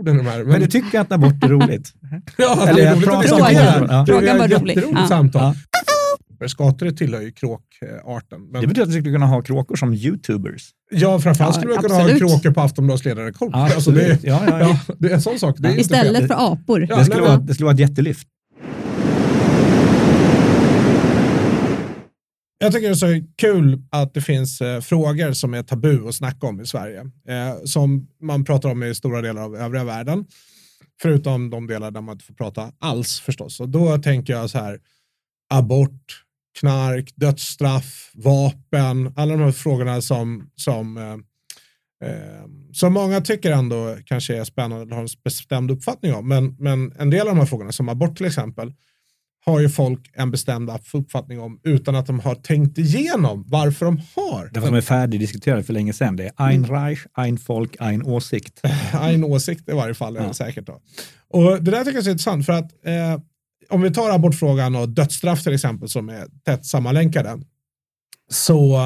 orden de här. Men du tycker att abort är roligt? ja, Eller det är jag roligt att pratar om diskutera. det. Ja. Det Frågan är var ett rolig. Ja. samtal. Skator tillhör ju kråkarten. Men Det betyder att vi skulle kunna ha kråkor som YouTubers. Ja, framförallt Ja, skulle vi kunna ha kråkor på Aftonbladets ledarredaktion. Alltså det, är- Ja, ja, ja. ja, det är en sån sak. Det är Istället fel. för apor. Ja, Det, skulle vara, men- det skulle vara ett jättelyft. Jag tycker det är så kul att det finns eh, frågor som är tabu att snacka om i Sverige. Eh, som man pratar om i stora delar av övriga världen. Förutom de delar där man inte får prata alls förstås. Och då tänker jag så här, abort, knark, dödsstraff, vapen, alla de här frågorna som, som, eh, eh, som många tycker ändå kanske är spännande och har en bestämd uppfattning om. Men, men en del av de här frågorna, som abort till exempel, har ju folk en bestämd uppfattning om utan att de har tänkt igenom varför de har Det var som är färdigdiskuterat för länge sedan. Det är Mm. ein Reich, ein Volk, ein Åsikt. en åsikt i varje fall, är det Ja. säkert. Då. Och det där tycker jag är intressant för att eh, om vi tar abortfrågan och dödsstraff till exempel som är tätt sammanlänkade så,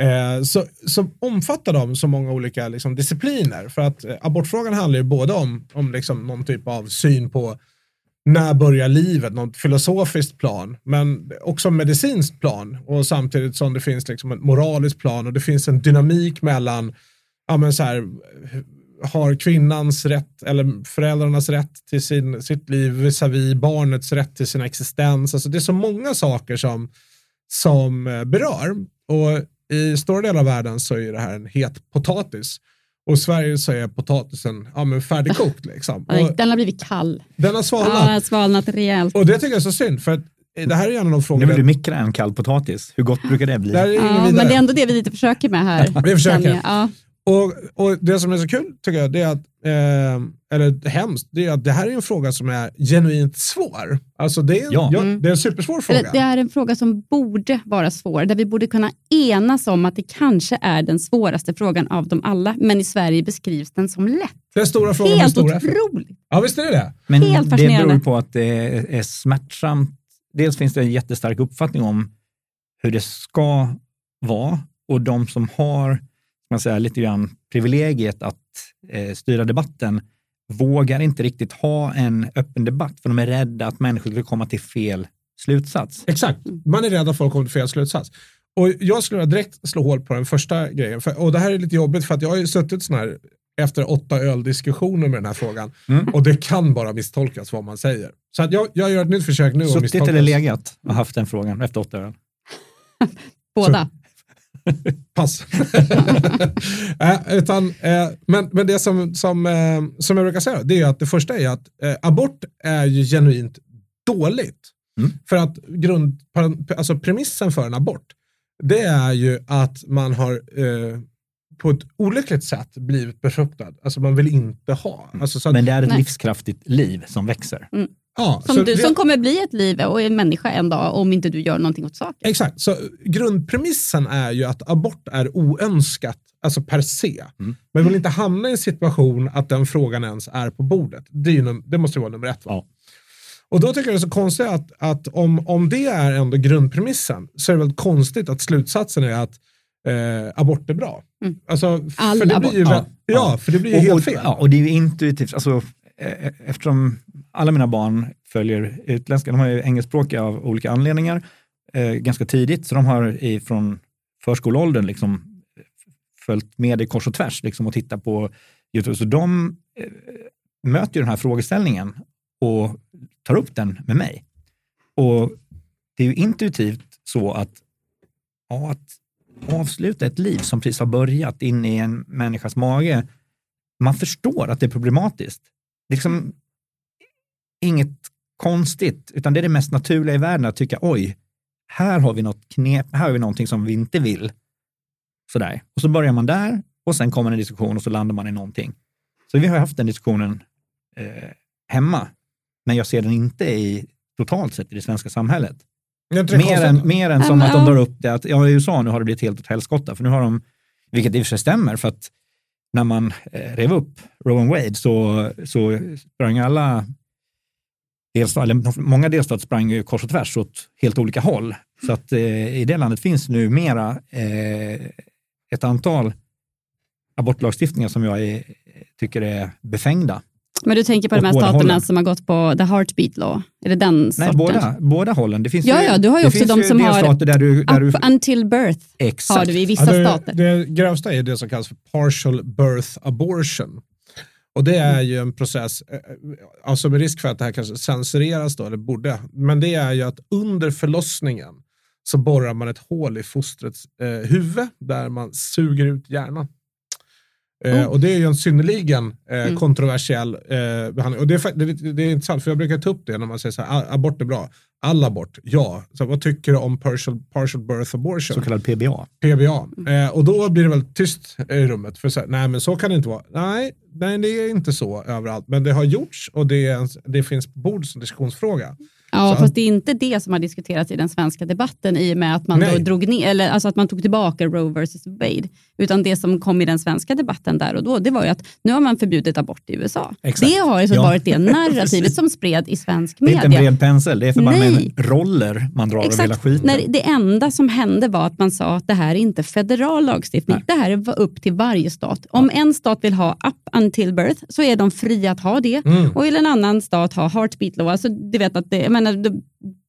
eh, så, så omfattar de så många olika liksom, discipliner. För att eh, abortfrågan handlar ju både om, om liksom, någon typ av syn på när börjar livet, något filosofiskt plan, men också medicinskt plan och samtidigt som det finns liksom ett moraliskt plan och det finns en dynamik mellan ja, men så här, har kvinnans rätt eller föräldrarnas rätt till sin, sitt liv visavi barnets rätt till sin existens. Alltså det är så många saker som, som eh, berör och i stora delar av världen så är det här en het potatis. Och i Sverige så är potatisen ja, men färdigkokt. Liksom. Ja, Och Den har blivit kall. den har Ja, svalnat. den har svalnat rejält. Och det tycker jag är så synd, för att det här är en av de frågor Nu vill du mikra en kall potatis. Hur gott brukar det bli? där är Ja, men det är ändå det vi lite försöker med här. Vi försöker. Ja. Och, och det som är så kul tycker jag, det är att, eh, eller hemskt, det är att det här är en fråga som är genuint svår. Alltså det är, en- Ja. ja. Mm. det är en supersvår fråga. Eller, det är en fråga som borde vara svår, där vi borde kunna enas om att det kanske är den svåraste frågan av dem alla, men i Sverige beskrivs den som lätt. Den stora frågan Helt stora otroligt. Ja, visst är det det. Men Helt det beror på att det är smärtsamt. Dels finns det en jättestark uppfattning om hur det ska vara och de som har man säga, lite grann privilegiet att eh, styra debatten vågar inte riktigt ha en öppen debatt för de är rädda att människor ska komma till fel slutsats. Exakt. Man är rädd att folk kommer till fel slutsats. Och jag skulle direkt slå hål på den första grejen. För, och det här är lite jobbigt för att jag har ju suttit sån här efter åtta öldiskussioner med den här frågan. Mm. Och det kan bara misstolkas vad man säger. Så att jag, jag gör ett nytt försök nu att Suttit eller legat och haft den frågan efter åtta öl. Båda. Pass. äh, utan, eh, men, men det som, som, eh, som jag brukar säga, det är att det första är att eh, abort är ju genuint dåligt. Mm. För att grund, alltså premissen för en abort, det är ju att man har eh, på ett olyckligt sätt blivit befruktad. Alltså man vill inte ha. Alltså, så att, Men det är ett Nej. livskraftigt liv som växer. Ja, Som, du, det- som kommer bli ett liv och en människa en dag om inte du gör någonting åt saken. Exakt, så grundpremissen är ju att abort är oönskat, alltså per se. Mm. Men vill inte hamna i en situation att den frågan ens är på bordet. Det, är ju num- det måste ju vara nummer ett. Va? Ja. Och då tycker jag det är så konstigt att, att om, om det är ändå grundpremissen så är det väl konstigt att slutsatsen är att eh, abort är bra. Mm. Alltså, All för det abort. blir ju, Ja, ja, ja, för det blir ju och, helt fel. Ja, och det är ju intuitivt, alltså, eh, eftersom alla mina barn följer utländska, de har ju engelskspråkiga av olika anledningar eh, ganska tidigt, så de har i, från förskoleåldern liksom eh, följt med i kors och tvärs liksom, och tittat på YouTube. Så de eh, möter ju den här frågeställningen och tar upp den med mig. Och det är ju intuitivt så att, ja, att avsluta ett liv som precis har börjat in i en människas mage, man förstår att det är problematiskt. Det är liksom inget konstigt, utan det är det mest naturliga i världen att tycka, oj, här har vi något knep, här har vi någonting som vi inte vill. Sådär. Och så börjar man där och sen kommer en diskussion och så landar man i någonting. Så vi har haft den diskussionen eh, hemma, men jag ser den inte i totalt sett i det svenska samhället. Det Mer än, mer än som att de drar upp det att ja, i USA nu har det blivit helt åt helskotta, för nu har de, vilket i och för sig stämmer, för att när man eh, rev upp Roe and Wade så, så sprang alla delstat, eller många delstater sprang ju kors och tvärs åt helt olika håll. Så att eh, i det landet finns nu mera eh, ett antal abortlagstiftningar som jag är, tycker är befängda. Men du tänker på de här staterna hållen. som har gått på the heartbeat law? Är det den Nej, sorten? båda, båda hållen. Det finns Ja, ju, ja, du har ju också de som har där du... Där Up du until birth exakt. har du i vissa Ja, det, stater. det grövsta är det som kallas för partial birth abortion. Och det är ju en process, eh, alltså med risk för att det här kanske censureras då, eller borde, men det är ju att under förlossningen så borrar man ett hål i fostrets eh, huvud där man suger ut hjärnan. Eh, Oh. och det är ju en synnerligen eh, Mm. kontroversiell eh, behandling. Och det är, det, det är intressant, för jag brukar ta upp det när man säger så här, "Ah, abort är bra. All abort, ja. Så vad tycker du om partial, partial birth abortion? Så kallad PBA. PBA. Eh, och då blir det väldigt tyst i rummet. För så här, nej men så kan det inte vara. Nej, nej, det är inte så överallt. Men det har gjorts och det, är, en- det finns på bord som diskussionsfråga. Ja, Så fast det är inte det som har diskuterats i den svenska debatten i och med att man, Nej. då drog ner, eller alltså att man tog tillbaka Roe versus Wade. Utan det som kom i den svenska debatten där och då, det var ju att nu har man förbjudit abort i USA. Exakt. Det har så Ja. varit det narrativet som spred i svensk Det är inte en media. bred pensel, det är för Nej. med roller man drar över hela Exakt. skiten. När det enda som hände var att man sa att det här är inte federal lagstiftning. Nej. Det här är upp till varje stat. Om en stat vill ha up until birth så är de fria att ha det. Mm. Och vill en annan stat ha heartbeat law, alltså du vet att det, menar, du,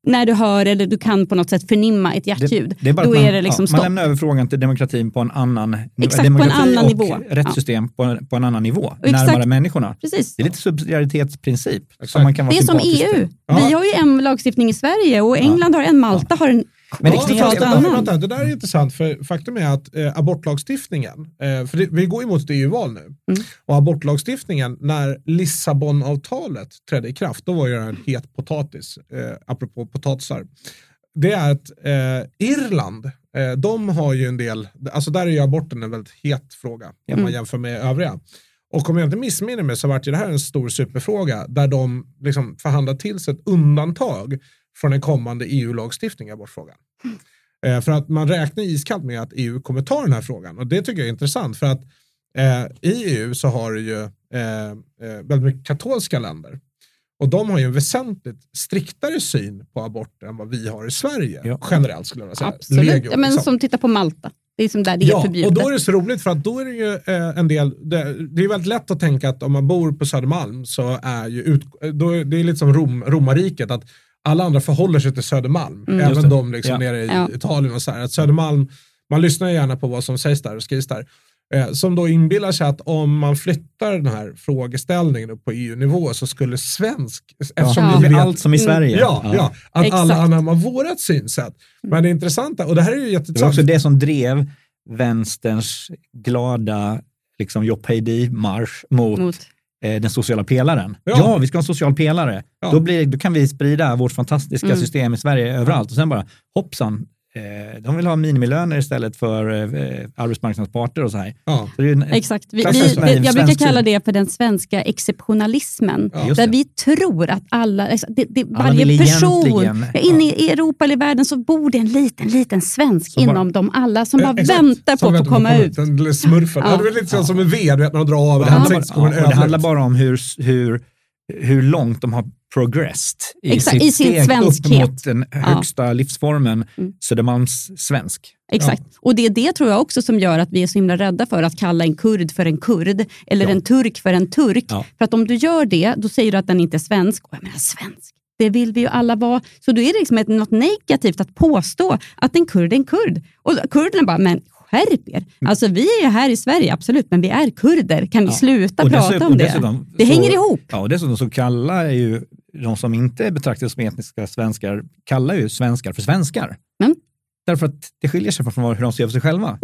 när du hör eller du kan på något sätt förnimma ett hjärtljud, Det, det är bara då man, är det liksom ja, man stopp. lämnar över frågan till demokratin på en annan Exakt, på en demokrati annan nivå. rättssystem på, en, på en annan nivå, exakt. närmare människorna. Precis. Det är lite subsidiaritetsprincip som man kan vara Det är som EU. Ja. Vi har ju en lagstiftning i Sverige och England har en, Malta har en Men det Ja, knepiga- fast vänta, vänta, det där är intressant, för faktum är att eh, abortlagstiftningen, eh, för det, vi går ju mot ett EU-val nu, Mm. och abortlagstiftningen, när Lissabonavtalet trädde i kraft, då var ju det en het potatis, eh, apropå potatisar. Det är att eh, Irland, eh, de har ju en del, alltså där är ju aborten en väldigt het fråga om man Mm. jämför med övriga. Och om jag inte missminner mig så vart det här en stor superfråga där de liksom förhandlar till sig ett undantag från en kommande EU-lagstiftning i abortfrågan. Eh, för att man räknar iskallt med att EU kommer ta den här frågan och det tycker jag är intressant för att eh, i EU så har du ju eh, eh, väldigt mycket katolska länder och de har ju en väsentligt striktare syn på abort än vad vi har i Sverige Ja. generellt skulle jag säga. Absolut. Legio, ja, men liksom. som tittar på Malta. Det är som där det är Ja, förbjudet. och då är det så roligt för att då är det ju eh, en del, det, det är väldigt lätt att tänka att om man bor på Södermalm så är ju, ut, då är, det är lite som Rom, romarriket, att alla andra förhåller sig till Södermalm, Mm. Även det. de liksom Ja. nere i Ja. Italien och så här. Att Södermalm, man lyssnar ju gärna på vad som sägs där och skrivs där. Eh, som då inbillar sig att om man flyttar den här frågeställningen upp på EU-nivå så skulle svensk, eftersom Ja. vi vet Allt som i Sverige. Ja, ja. att Exakt. alla anammar vårat synsätt. Men det intressanta, och det här är ju Det var jätteintressant. också det som drev vänsterns glada liksom, Jobb marsch mot, Mot, den sociala pelaren. Ja. Ja. vi ska ha en social pelare. Ja. Då, blir, då kan vi sprida vårt fantastiska Mm. system i Sverige överallt. Och sen bara, hoppsan, eh, de vill ha minimilöner istället för eh, arbetsmarknadsparter och så här. Ja. Så det är en, exakt. Vi, vi, det, jag brukar kalla det för den svenska exceptionalismen. Ja. Där vi tror att alla, det, det, Alla varje vill person, ja, inne i Europa eller världen så bor det en liten, liten svensk Som bara- inom dem alla som bara Eh, exakt. väntar på att få komma ut. Den lilla smurfen. Ja. Ja. Det är lite så som en ved, du vet, när de drar av den. det, handlar bara, ja, bara om hur, hur, hur långt de har progressed i Exakt, sitt i sin steg upp svenskhet. mot den högsta livsformen, Mm. Södermalms svensk. Exakt. Och det är det tror jag också som gör att vi är så himla rädda för att kalla en kurd för en kurd eller Ja. en turk för en turk. Ja. För att om du gör det, då säger du att den inte är svensk. Och jag menar svensk, det vill vi ju alla vara. Så då är det liksom ett, något negativt att påstå att en kurd är en kurd. Och kurderna bara, men skärp er. Alltså vi är ju här i Sverige, absolut, men vi är kurder. Kan vi Ja. sluta Och prata dessutom- om det? dessutom det så- hänger ihop. Ja, och dessutom så kallar ju de som inte betraktas som etniska svenskar, kallar ju svenskar för svenskar. Mm. Därför att det skiljer sig från hur de ser på sig själva.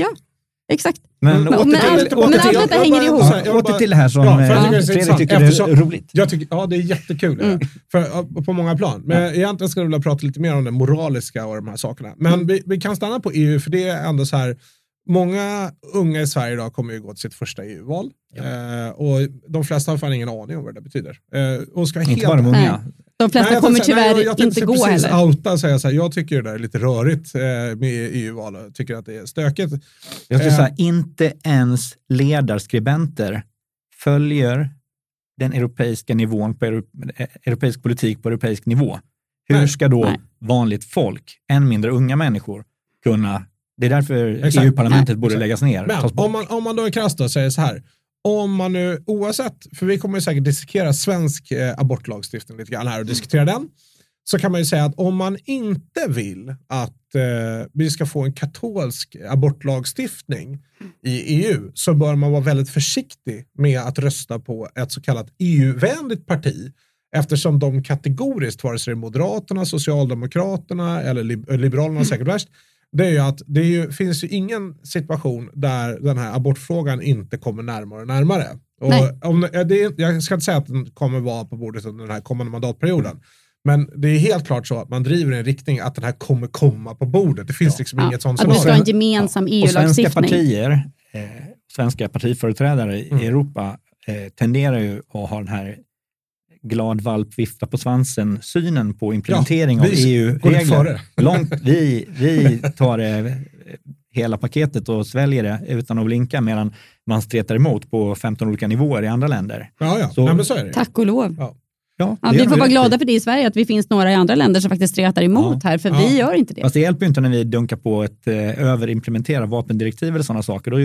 Exakt. Men, Men- åter men till, allt- åter men till, allt detta hänger ihop. åter till det här som Ja, för jag eh, tycker det är så Fredrik intressant, tycker är eftersom- roligt. Jag tycker, ja, det är jättekul. Mm. För, ja, på många plan. Men egentligen skulle jag vilja prata lite mer om det moraliska och de här sakerna. Men Mm. vi, vi kan stanna på EU, för det är ändå så här. Många unga i Sverige idag kommer ju gå till sitt första EU-val. Eh, och de flesta har fan ingen aning om vad det betyder. Eh, och ska Inte helt bara de unga. De flesta Nej, jag kommer tyvärr nej, jag- jag inte gå precis heller. outa och säga så här, jag tycker det där är lite rörigt eh, med EU-val och tycker att det är stökigt. Jag skulle säga inte ens ledarskribenter följer den europeiska nivån på euro, europeisk politik på europeisk nivå. Hur Nej. ska då Nej. vanligt folk, än mindre unga människor, kunna... Det är därför. EU-parlamentet borde läggas ner. Men om man, om man då är krass då säger så här, om man nu oavsett, för vi kommer ju säkert dissekera svensk eh, abortlagstiftning lite grann här och diskutera den, så kan man ju säga att om man inte vill att eh, vi ska få en katolsk abortlagstiftning i EU så bör man vara väldigt försiktig med att rösta på ett så kallat EU-vänligt parti eftersom de kategoriskt, vare sig det är Moderaterna, Socialdemokraterna eller lib Liberalerna säkert värst, det är ju att det är ju, finns ju ingen situation där den här abortfrågan inte kommer närmare och närmare. Och om, det, jag ska inte säga att den kommer vara på bordet under den här kommande mandatperioden. Men det är helt klart så att man driver i en riktning att den här kommer komma på bordet. Det finns ja. liksom ja. inget sånt Att vi ska ha en gemensam ja. EU-lagstiftning. Svenska partier, eh, svenska partiföreträdare i mm. Europa eh, tenderar ju att ha den här glad valp vifta på svansen synen på implementering ja, av EU-regler. Långt, vi, vi tar det hela paketet och sväljer det utan att blinka medan man stretar emot på 15 olika nivåer i andra länder. Ja, ja. Så, Nej, så är det. Tack och lov. Ja. Ja, ja, vi får vara glada för det i Sverige, att vi finns några i andra länder som faktiskt stretar emot ja, här, för vi gör inte det. Fast det hjälper ju inte när vi dunkar på ett eh, överimplementera vapendirektiv eller sådana saker. Då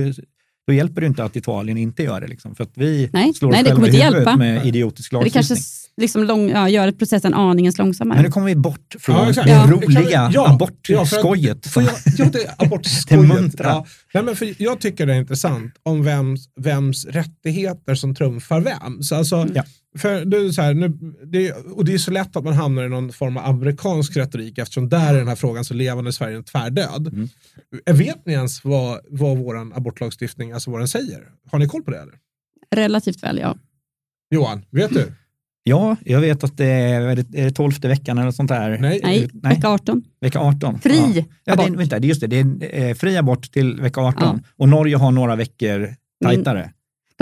då hjälper det inte att Italien inte gör det. Liksom, för att vi nej, slår nej, oss själva i huvudet hjälpa. med idiotisk lagstiftning. Det kanske liksom lång, ja, gör processen aningens långsammare. Men nu kommer vi bort från ja, det ja. roliga ja, abortskojet. Ja, ja, det abortskojet. ja. Nej, men för jag tycker det är intressant om vems, vems rättigheter som trumfar vems. Alltså, ja. För det, är så här, nu, det, och det är så lätt att man hamnar i någon form av amerikansk retorik eftersom där är den här frågan så levande i Sverige en tvärdöd. Mm. Vet ni ens vad, vad vår abortlagstiftning, alltså vad den säger? Har ni koll på det? Eller? Relativt väl, ja. Johan, vet du? Ja, jag vet att det är, är det tolfte veckan eller sånt där. Nej, Nej, Nej. vecka 18. Vecka 18. Fri ja. ja det, är, vänta, det är just det, det är eh, fri abort till vecka 18 ja. och Norge har några veckor tajtare. Mm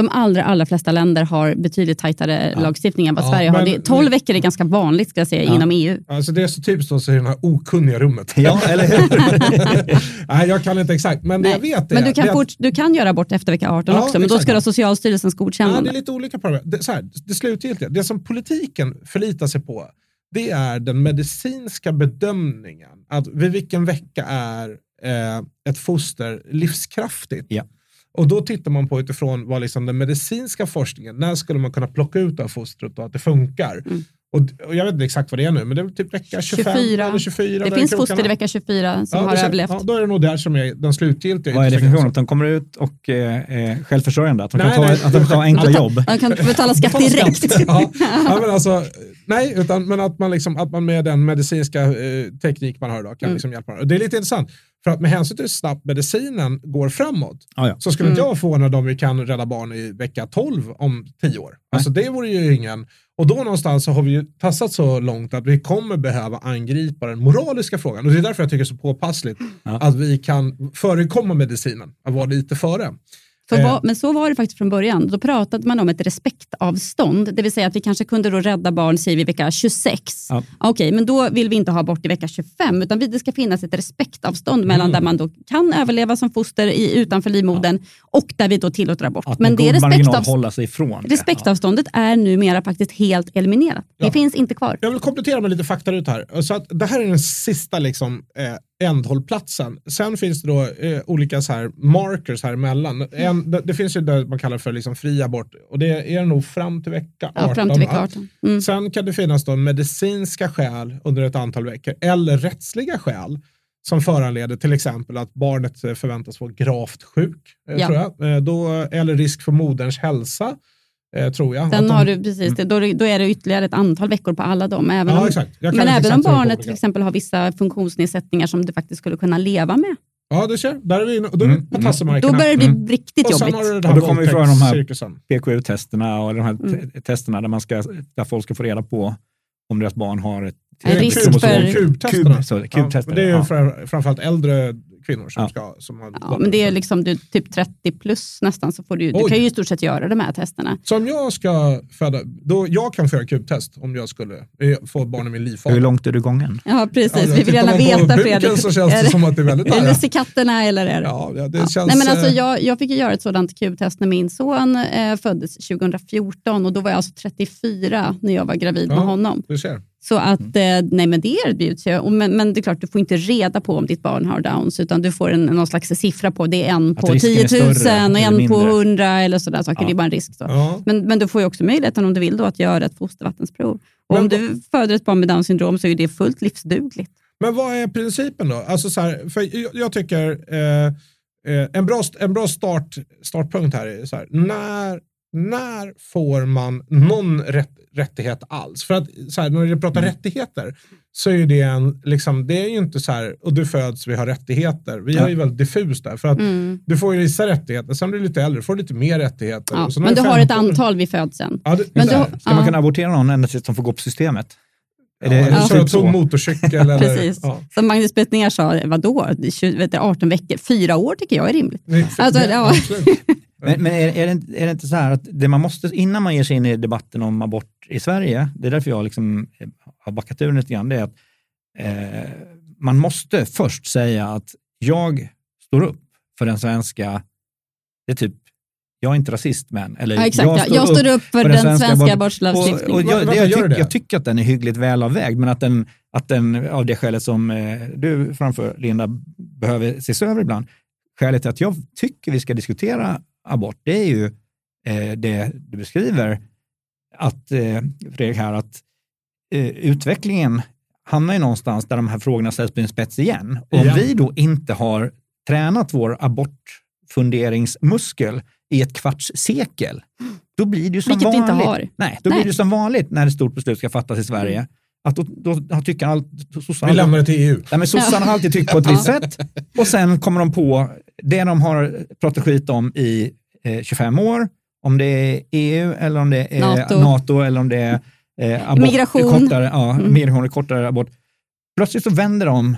de allra, allra flesta länder har betydligt tajtare ja. lagstiftning än vad ja, Sverige har. Det, 12 veckor är ganska vanligt ska jag säga, ja. inom EU. Alltså det är så typiskt att säga det här okunniga rummet. Ja, eller hur? Nej, jag kan inte exakt, men Nej. jag vet det. Men du kan, fort, du kan göra abort efter vecka 18 också, men exakt. då ska du ha Socialstyrelsens godkännande. Ja, det är lite olika problem. Det, så här, det slutgiltiga, det som politiken förlitar sig på, det är den medicinska bedömningen. Att vid vilken vecka är eh, ett foster livskraftigt? Ja. Och då tittar man på utifrån vad liksom den medicinska forskningen, när skulle man kunna plocka ut av fostret och att det funkar? Mm. Och, och, jag vet inte exakt vad det är nu, men det är typ vecka 25 24. eller 24. Det finns foster i vecka 24 som ja, har överlevt. Ja, då är det nog där som är den slutgiltiga. Vad är förhållande? Att de kommer ut och eh, självförsörjande? Att de nej, kan, ta, att de tar enkla jobb? De kan betala skatt direkt. ja, ja, men alltså, nej, utan, men att man, liksom, att man med den medicinska eh, teknik man har idag kan mm. liksom hjälpa. Det är lite intressant. För att med hänsyn till hur snabbt medicinen går framåt ah, ja. så skulle mm. inte jag få när vi kan rädda barn i vecka 12 om 10 år. Alltså det vore ju ingen... Och då någonstans så har vi ju tassat så långt att vi kommer behöva angripa den moraliska frågan. Och det är därför jag tycker det är så påpassligt ja. att vi kan förekomma medicinen, att vara lite före. Eh. men så var det faktiskt från början. Då pratade man om ett respektavstånd, det vill säga att vi kanske kunde då rädda barn säger vi vecka 26. Ja. Okej, men då vill vi inte ha bort i vecka 25, utan det ska finnas ett respektavstånd mellan mm. där man då kan överleva som foster i, utanför livmodern ja. och där vi då tillåter abort. Att men det respektav... hålla sig ifrån respektavståndet ja. är numera faktiskt helt eliminerat. Det finns inte kvar. Jag vill komplettera med lite fakta ut här. Så att det här är den sista liksom, eh, ändhållplatsen. Sen finns det då eh, olika så här markers här emellan. En, det, det, finns ju det man kallar för liksom fri abort och det är nog fram till vecka 18. Ja, fram till vecka 18. Mm. Sen kan det finnas då medicinska skäl under ett antal veckor eller rättsliga skäl som föranleder till exempel att barnet eh, förväntas vara gravt sjuk, eh, ja. tror jag. Eh, då, eller risk för moderns hälsa Eh, tror jag. Sen har du, precis, mm. då, då är det ytterligare ett antal veckor på alla dem. Även ja, om, men även om barnet till exempel har vissa funktionsnedsättningar som du faktiskt skulle kunna leva med. Ja, du ser. Där är vi, då är vi på mm. Då börjar det bli mm. riktigt och jobbigt. Har och då kommer vi från de här PKU-testerna och de här mm. testerna där, man ska, där folk ska få reda på om deras barn har ett en risk för... Kubtesterna. Kub. Ja, det är ju ja. framförallt äldre kvinnor som ja. ska... Som har ja, men det är liksom du, typ 30 plus nästan, så får du, du kan ju i stort sett göra de här testerna. Så om jag ska föda, då jag kan få göra kubtest om jag skulle eh, få barn i min livfader. Hur långt är du gången? Ja, precis. Ja, vi vill gärna veta, Fredrik. så känns det, det som att det är väldigt nära. Är det cickatterna eller är det? Ja, det ja. känns... Nej, men alltså, jag, jag fick göra ett sådant kubtest när min son eh, föddes 2014 och då var jag alltså 34 när jag var gravid med honom. Du ser. Så att, eh, nej men det erbjuds ju. Men, men det är klart, du får inte reda på om ditt barn har Downs, utan du får en, någon slags siffra på det är en på risken är 10 000 större och en på mindre. 100 eller sådär saker. Ja. Det är bara en risk. Ja. Men, men du får ju också möjligheten om du vill då att göra ett fostervattensprov. Och Men om du föder ett barn med Downs syndrom så är det fullt livsdugligt. Men vad är principen då? Alltså så här, för jag, jag tycker eh, eh, en bra, en bra start, startpunkt här är så här, när, när får man någon rätt, rättighet alls? För att så här, när vi pratar Mm. rättigheter så är det en, liksom, det är ju inte så här, och du föds, vi har rättigheter. Vi Ja. har ju väldigt diffust där. För att Mm. du får ju vissa rättigheter, sen blir du lite äldre, får du lite mer rättigheter. Ja. Men du har ett 15 antal vid födseln. Ja, det, Men du, Ska man kunna abortera någon ända tills de får gå på systemet? Ja, eller typ köra så? tung motorcykel eller... Precis. Ja. Som Magnus Betnér sa, vadå, 20, vet du, 18 veckor, fyra år tycker jag är rimligt. Nej, Alltså, ja. Men, men är, är, det, inte- är det inte så här att det man måste, innan man ger sig in i debatten om abort i Sverige, det är därför jag liksom eh, har backat ur lite grann, det är att eh, man måste först säga att jag står upp för den svenska, det är typ, jag är inte rasist men, eller Ja, exakt, jag, jag står upp för, den svenska, abort- abortlagstiftningen. och, och jag, det, jag, tyck, tycker att den är hyggligt välavvägd, men att den, att den av det skälet som eh, du framför, Linda, behöver ses över ibland. Skälet till att jag tycker vi ska diskutera abort, det är ju eh, det du beskriver, att, eh, Fredrik, här, att eh, utvecklingen hamnar ju någonstans där de här frågorna ställs på en spets igen. Och om Igen. vi då inte har tränat vår abortfunderingsmuskel i ett kvarts sekel, då blir det ju som Vilket vi vanligt. inte har. Nej, då Nej. blir det som vanligt när ett stort beslut ska fattas i Sverige. Att då, då tycker allt, sossarna, Vi lämnar det till EU. Nej, men sossarna har alltid tyckt på ett visst sätt och sen kommer de på det de har pratat skit om i eh, 25 år, om det är EU eller om det är NATO. NATO, eller om det är eh, abort, Migration. Kortare, ja, Mm. migration och kortare abort. Plötsligt så vänder de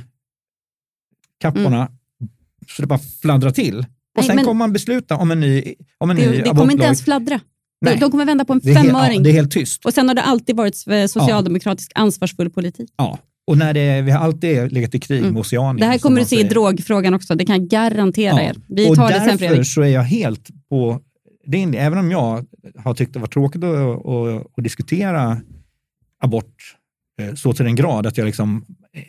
kapporna så det bara fladdrar till. Och sen kommer man besluta om en ny, om en ny Det, det kommer abortlag. inte ens fladdra. Nej. de kommer vända på en det helt, ja, femöring. det är helt tyst. Och sen har det alltid varit socialdemokratisk ansvarsfull politik. Ja. Och när det, vi har alltid legat i krig Mm. med Oceanien. Det här kommer du se i drogfrågan också, det kan jag garantera Ja. er. Vi och tar det sen därför Fredrik. så är jag helt på din Även om jag har tyckt det var tråkigt att, att, att diskutera abort eh, så till den grad att jag liksom eh,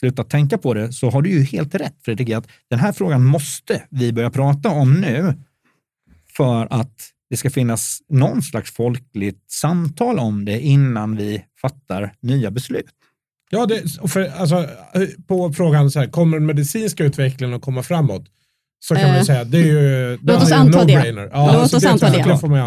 slutat tänka på det, så har du ju helt rätt Fredrik, att den här frågan måste vi börja prata om nu för att det ska finnas någon slags folkligt samtal om det innan vi fattar nya beslut. Ja, det, och för, alltså, på frågan så här, kommer den medicinska utvecklingen att komma framåt? Så kan man Eh, ju säga, det är ju det låt oss är ju en anta det. Ja, Låt så oss det anta det. får man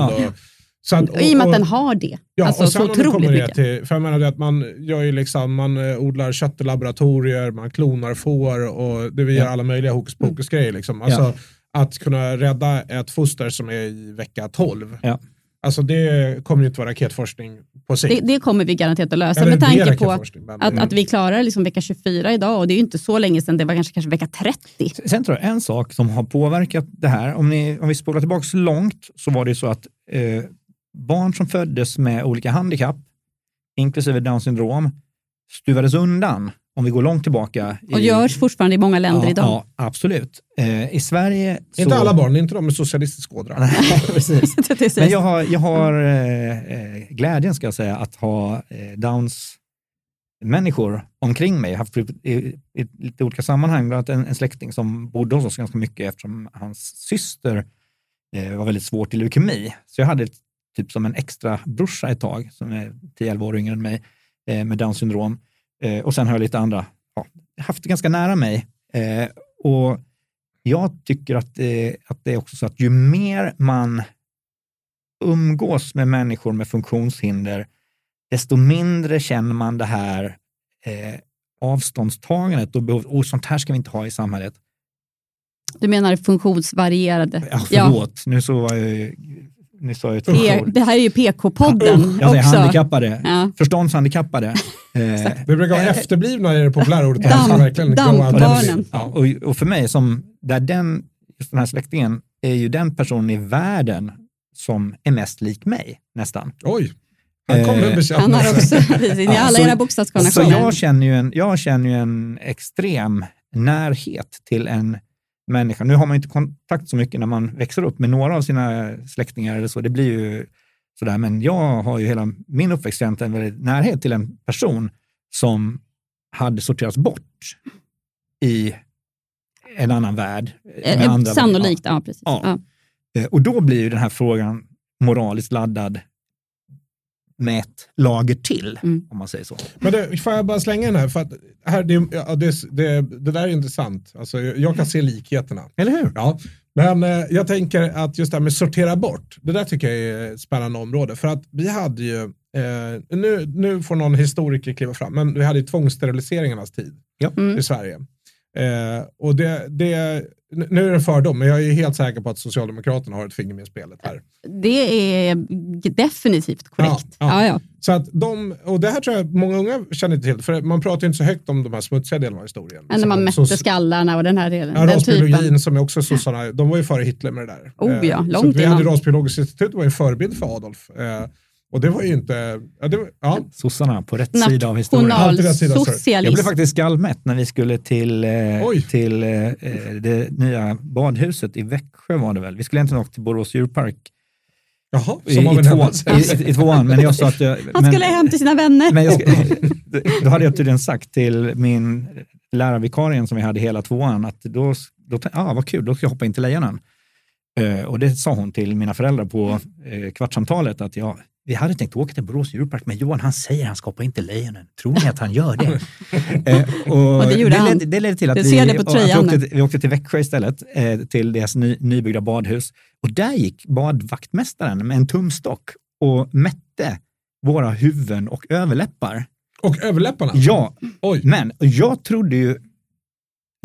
så att, Och I och med att den har det. Ja, alltså och sen så otroligt mycket. till, för jag menar det att man gör ju liksom, man eh, odlar kött i laboratorier, man klonar får och det vi gör Ja. alla möjliga hokus pokus grejer liksom. Alltså att kunna rädda ett foster som är i vecka 12. Ja. Alltså det kommer ju inte vara raketforskning på sikt. Det, det kommer vi garanterat att lösa Eller med tanke på att, att vi klarar liksom vecka 24 idag och det är ju inte så länge sedan, det var kanske, kanske vecka 30. Sen tror jag en sak som har påverkat det här, om, ni, om vi spolar tillbaka så långt, så var det så att eh, barn som föddes med olika handikapp, inklusive Downs syndrom, stuvades undan, om vi går långt tillbaka. Och i, görs fortfarande i många länder ja, idag. Ja, absolut. Eh, I Sverige... Inte så, alla barn, inte de med socialistisk ådra. Nej, precis. Precis. Men jag har, jag har eh, eh, glädjen, ska jag säga, att ha eh, Downs människor omkring mig. Jag har haft i, i, i lite olika sammanhang, bland annat en, en släkting som bodde hos oss ganska mycket eftersom hans syster eh, var väldigt svårt i leukemi. Så jag hade ett, typ som en extra brorsa ett tag, som är 10-11 år yngre än mig, eh, med Downs syndrom. Eh, och sen har jag lite andra, ja, haft det ganska nära mig. Eh, och jag tycker att, att det är också så att ju mer man umgås med människor med funktionshinder, desto mindre känner man det här eh, avståndstagandet och behov, och sånt här ska vi inte ha i samhället. Du menar funktionsvarierade? Ja, förlåt, nu så var jag ju- nu sa jag ett ord. det här är ju PK-podden Jag säger också. handikappade, Ja. förståndshandikappade. Eh, Det brukar vara eh, efterblivna i det populära ordet. And dampbarnen. live. Ja, och, och för mig, som, där den, just den här släktingen är ju den personen i världen som är mest lik mig, nästan. Oj, han kom med en Eh, Han har också, precis, alla så- era Så bokstavskombinationer. jag känner, ju en, jag känner ju en extrem närhet till en människa. Nu har man inte kontakt så mycket när man växer upp med några av sina släktingar eller så. Det blir ju sådär, men jag har ju hela min uppväxt känt en väldigt närhet till en person som hade sorterats bort i en annan värld. med Eh, andra- Sannolikt, ja precis. Ja. Ja. Eh, Och då blir ju den här frågan moraliskt laddad med ett lager till, Mm. om man säger så. Men det, får jag bara slänga den här? För att här det, ja, det, det, det där är intressant. Alltså, jag kan se likheterna. Eller hur? Ja, men eh, jag tänker att just det här med sortera bort, det där tycker jag är ett spännande område. För att vi hade ju, eh, nu, nu får någon historiker kliva fram, men vi hade ju tvångssteriliseringarnas tid Mm. i Sverige. Eh, och det, det, nu är det en fördom, men jag är helt säker på att Socialdemokraterna har ett finger med i spelet här. Det är definitivt korrekt. Ja, ja. Ja. Så att de, och det här tror jag många unga känner till, för man pratar inte så högt om de här smutsiga delarna av historien. Men när man Som- mätte så- skallarna och den här delen. Ja, rasbiologin som är också sossarna, de var ju före Hitler med det där. Oh ja, Eh, långt så vi hade innan. Rasbiologiskt institut var ju en förebild för Adolf. Eh, och det var ju inte, ja, det var, ja. Sossarna på rätt sida av historien. Sida, sorry. Jag blev Nationalsocialism. faktiskt skallmätt när vi skulle till, eh, till eh, det nya badhuset i Växjö var det väl. Vi skulle egentligen åka till Borås djurpark Jaha, i, i, två, i, i tvåan, men jag sa att jag... Han men, skulle hem till sina vänner. men jag då hade jag tydligen sagt till min lärarvikarien som vi hade hela tvåan att då, då ah, vad kul, då ska jag hoppa in till Lejonen. Eh, och det sa hon till mina föräldrar på eh, kvartssamtalet att jag, vi hade tänkt åka till Borås djurpark, men Johan han säger att han ska hoppa in till Lejonen. Tror ni att han gör det? eh, och Och det gjorde han. ledde, det ledde till att Det vi, ser det på och att vi, åkte, vi åkte till Växjö istället, eh, till deras ny, nybyggda badhus. Och där gick badvaktmästaren med en tumstock och mätte våra huvuden och överläppar. Och överläpparna. Ja, Oj. men jag trodde ju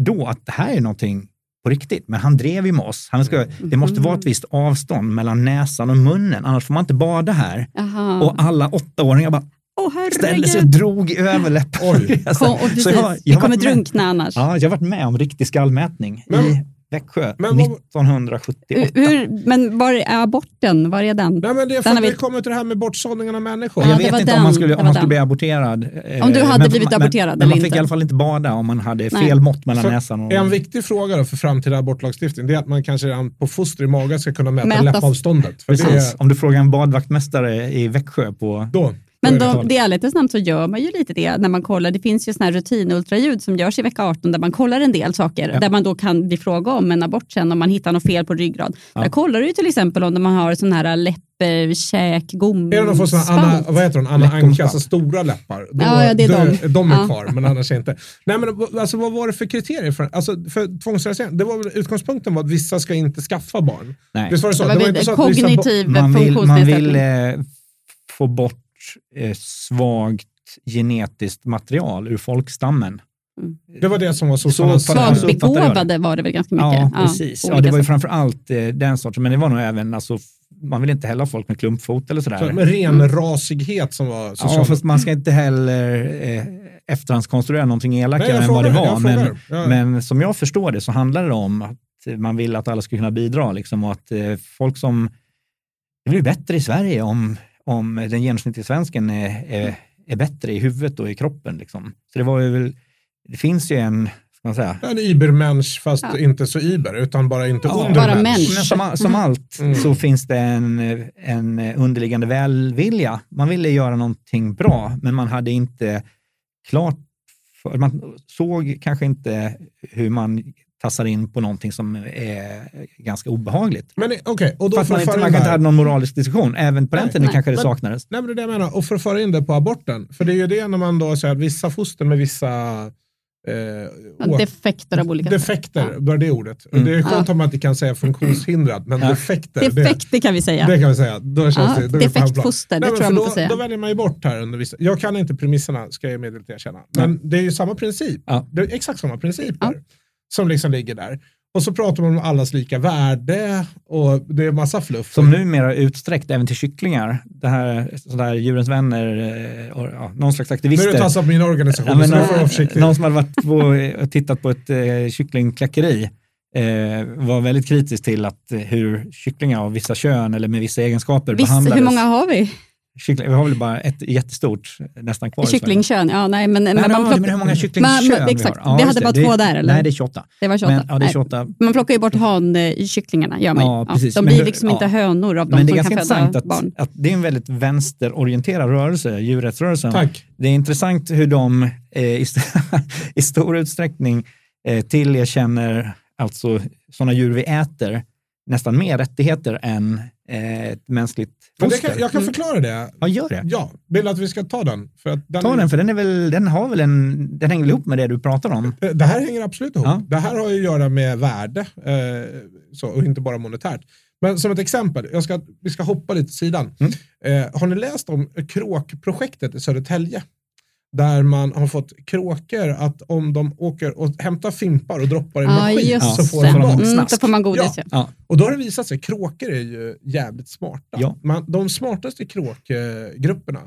då att det här är någonting på riktigt, men han drev ju med oss. Han ska, det måste vara ett visst avstånd mellan näsan och munnen, annars får man inte bada här. Jaha. Och alla åttaåringar bara Åh ställde sig och drog i överläppen. Oj. Kom, och precis, så jag, vi jag, har kommer varit med, drunkna annars. ja, jag har varit med om riktig skallmätning Men- i Växjö men vad- 1978. Hur, men var är aborten? Var är den? Nej, men det är för Den att vi kommer till det här med bortsållningen av människor. Ja, jag vet inte den, om man skulle, om man skulle bli aborterad. eh, Om du hade men- blivit men- aborterad Men eller man fick inte. i alla fall inte bada om man hade Nej. fel mått mellan Så näsan och... En viktig fråga då för framtida abortlagstiftning det är att man kanske redan på foster i magen ska kunna mäta Mäta- läppavståndet. För det Precis. är, Om du frågar en badvaktmästare i Växjö på... då, Men de, är ärlighetens namn så gör man ju lite det när man kollar. Det finns ju såna här rutinultraljud som görs i vecka 18 där man kollar en del saker. Ja. Där man då kan bli fråga om en abort sen om man hittar något fel på ryggrad. Ja. Där kollar du ju till exempel om man har sån här läpper, käk, gom, Är det någon får såna Anna, vad heter hon? Anna. Anka, alltså stora läppar. Då, Ja, ja, det är då, de. de är Ja. kvar, men annars inte. Nej, men alltså, vad var det för kriterier? För, alltså, för? Det var väl, utgångspunkten var att vissa ska inte skaffa barn. Nej. Visst var det så? Det var Det var inte så kognitiv Man vill, man funktionsnedsättning. vill eh, få bort eh, svagt genetiskt material ur folkstammen. Det var det som var Så sossarnas... det. Svagbegåvade var det väl ganska mycket. Ja, precis. Ja, det var ju framför allt eh, den sorten, men det var nog även, alltså, man vill inte heller ha folk med klumpfot eller sådär. Så, med ren rasighet som var Ja, social. fast man ska inte heller eh, efterhandskonstruera någonting Nej, elakare jag än vad det var. Men. Ja. men som jag förstår det så handlar det om att man vill att alla ska kunna bidra liksom, och att eh, folk som... Det blir bättre i Sverige om, om den genomsnittliga svensken är, är, är bättre i huvudet och i kroppen. Liksom. Så det var ju väl... Det finns ju en, ska man säga, En Ibermensch fast Ja. inte så Iber, utan bara inte Ja, under bara mensch. människa. Men som, som allt Mm. så finns det en, en underliggande välvilja. Man ville göra någonting bra, men man hade inte klart för, man såg kanske inte hur man tassar in på någonting som är ganska obehagligt. Men eh, okej, och då För att för man, inte, man kanske det inte hade någon moralisk diskussion. Även på den Nej, tiden nej. kanske det Men- saknades. Nej, men det är det jag menar. Och för att föra in det på aborten. För det är ju det när man då säger att vissa foster med vissa eh, Ja, defekter av olika defekter, Ja. då är det ordet. Och Mm. Det är skönt Ja. om man inte kan säga funktionshindrad, men Ja. defekter, det, Defekter kan vi säga. det kan vi säga. Då känns Ja, det, då det defektfoster, det Nej, tror jag man då, får säga. Då väljer man ju bort här under vissa. Jag kan inte premisserna, ska jag meddela erkänna. Men det är ju samma princip. Ja. Det är exakt samma principer Ja. Som liksom ligger där. Och så pratar man om allas lika värde och det är massa fluff. Som numera är utsträckt även till kycklingar. Det här, sådär djurens vänner, eh, och, ja, någon slags nu är aktivister. det tassat på min organisation, Ja, men, så nu får någon, försiktig. någon som hade varit på, tittat på ett eh, kycklingkläckeri eh, var väldigt kritisk till att eh, hur kycklingar av vissa kön eller med vissa egenskaper Visst, behandlades. hur många har vi? Kyckling, vi har väl bara ett jättestort nästan kvar. Kycklingkön, ja nej men... Nej, men nej, man men plockar- hur många Man- kycklingkön men- vi exakt. har? Ja, vi hade bara det. två där eller? Nej, det är 28. det var 28. Men, ja, det är Nej. 28. Man plockar ju bort hankycklingarna, gör man. Ja, ja, precis. De Men blir hur- liksom ja. inte hönor av de Men det är som kan ganska föda intressant barn. att, att det är en väldigt vänsterorienterad rörelse, djurrättsrörelsen. Tack. Det är intressant hur de eh, i, st i stor utsträckning eh, tillerkänner alltså sådana djur vi äter nästan mer rättigheter än ett mänskligt foster. kan, jag kan förklara det. Ja, gör det. Ja, vill att vi ska ta den? För att den Ta den, för den, är väl, den, har väl en, den hänger väl ihop med det du pratar om. Det här hänger absolut ihop. Ja. Det här har ju att göra med värde eh, så, och inte bara monetärt. Men som ett exempel, jag ska, vi ska hoppa lite sidan. Mm. Eh, har ni läst om kråkprojektet i Södertälje? Där man har fått kråkor att om de åker och hämtar fimpar och droppar i Ja, maskin just så får de. Mm, då får man godis. Ja. Ja. Och då har det visat sig, kråkor är ju jävligt smarta. Ja. Man, de smartaste kråkgrupperna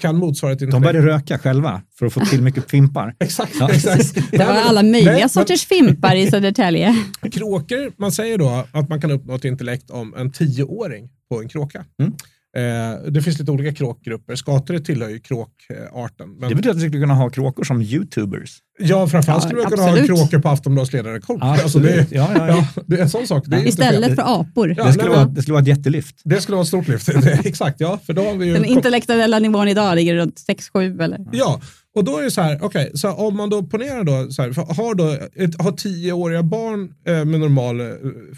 kan motsvara ett De började röka själva för att få till mycket fimpar. Exakt, Ja. exakt. Det var alla möjliga sorters fimpar i Södertälje. Kråkor, man säger då att man kan uppnå ett intellekt om en tioåring på en kråka. Mm. Eh, det finns lite olika kråkgrupper. Skator tillhör ju kråkarten. Men, Det betyder att vi skulle kunna ha kråkor som youtubers. ja, framförallt Ja, skulle man kunna ha kråkor på Aftonbladets. Ja, Alltså, det. Ja, ja, ja. ja, det är en sån sak. Det är Istället fel. för apor. Ja, Det skulle, nej, vara, det skulle vara ett jättelyft. Det skulle vara ett stort lyft. Det, exakt, ja. För då har vi ju Den intellektuella nivån idag ligger runt 6-7 eller? Ja, och då är det så här, okej, så om man då ponerar då, så här, har då ett, har tioåriga barn eh, med normal eh,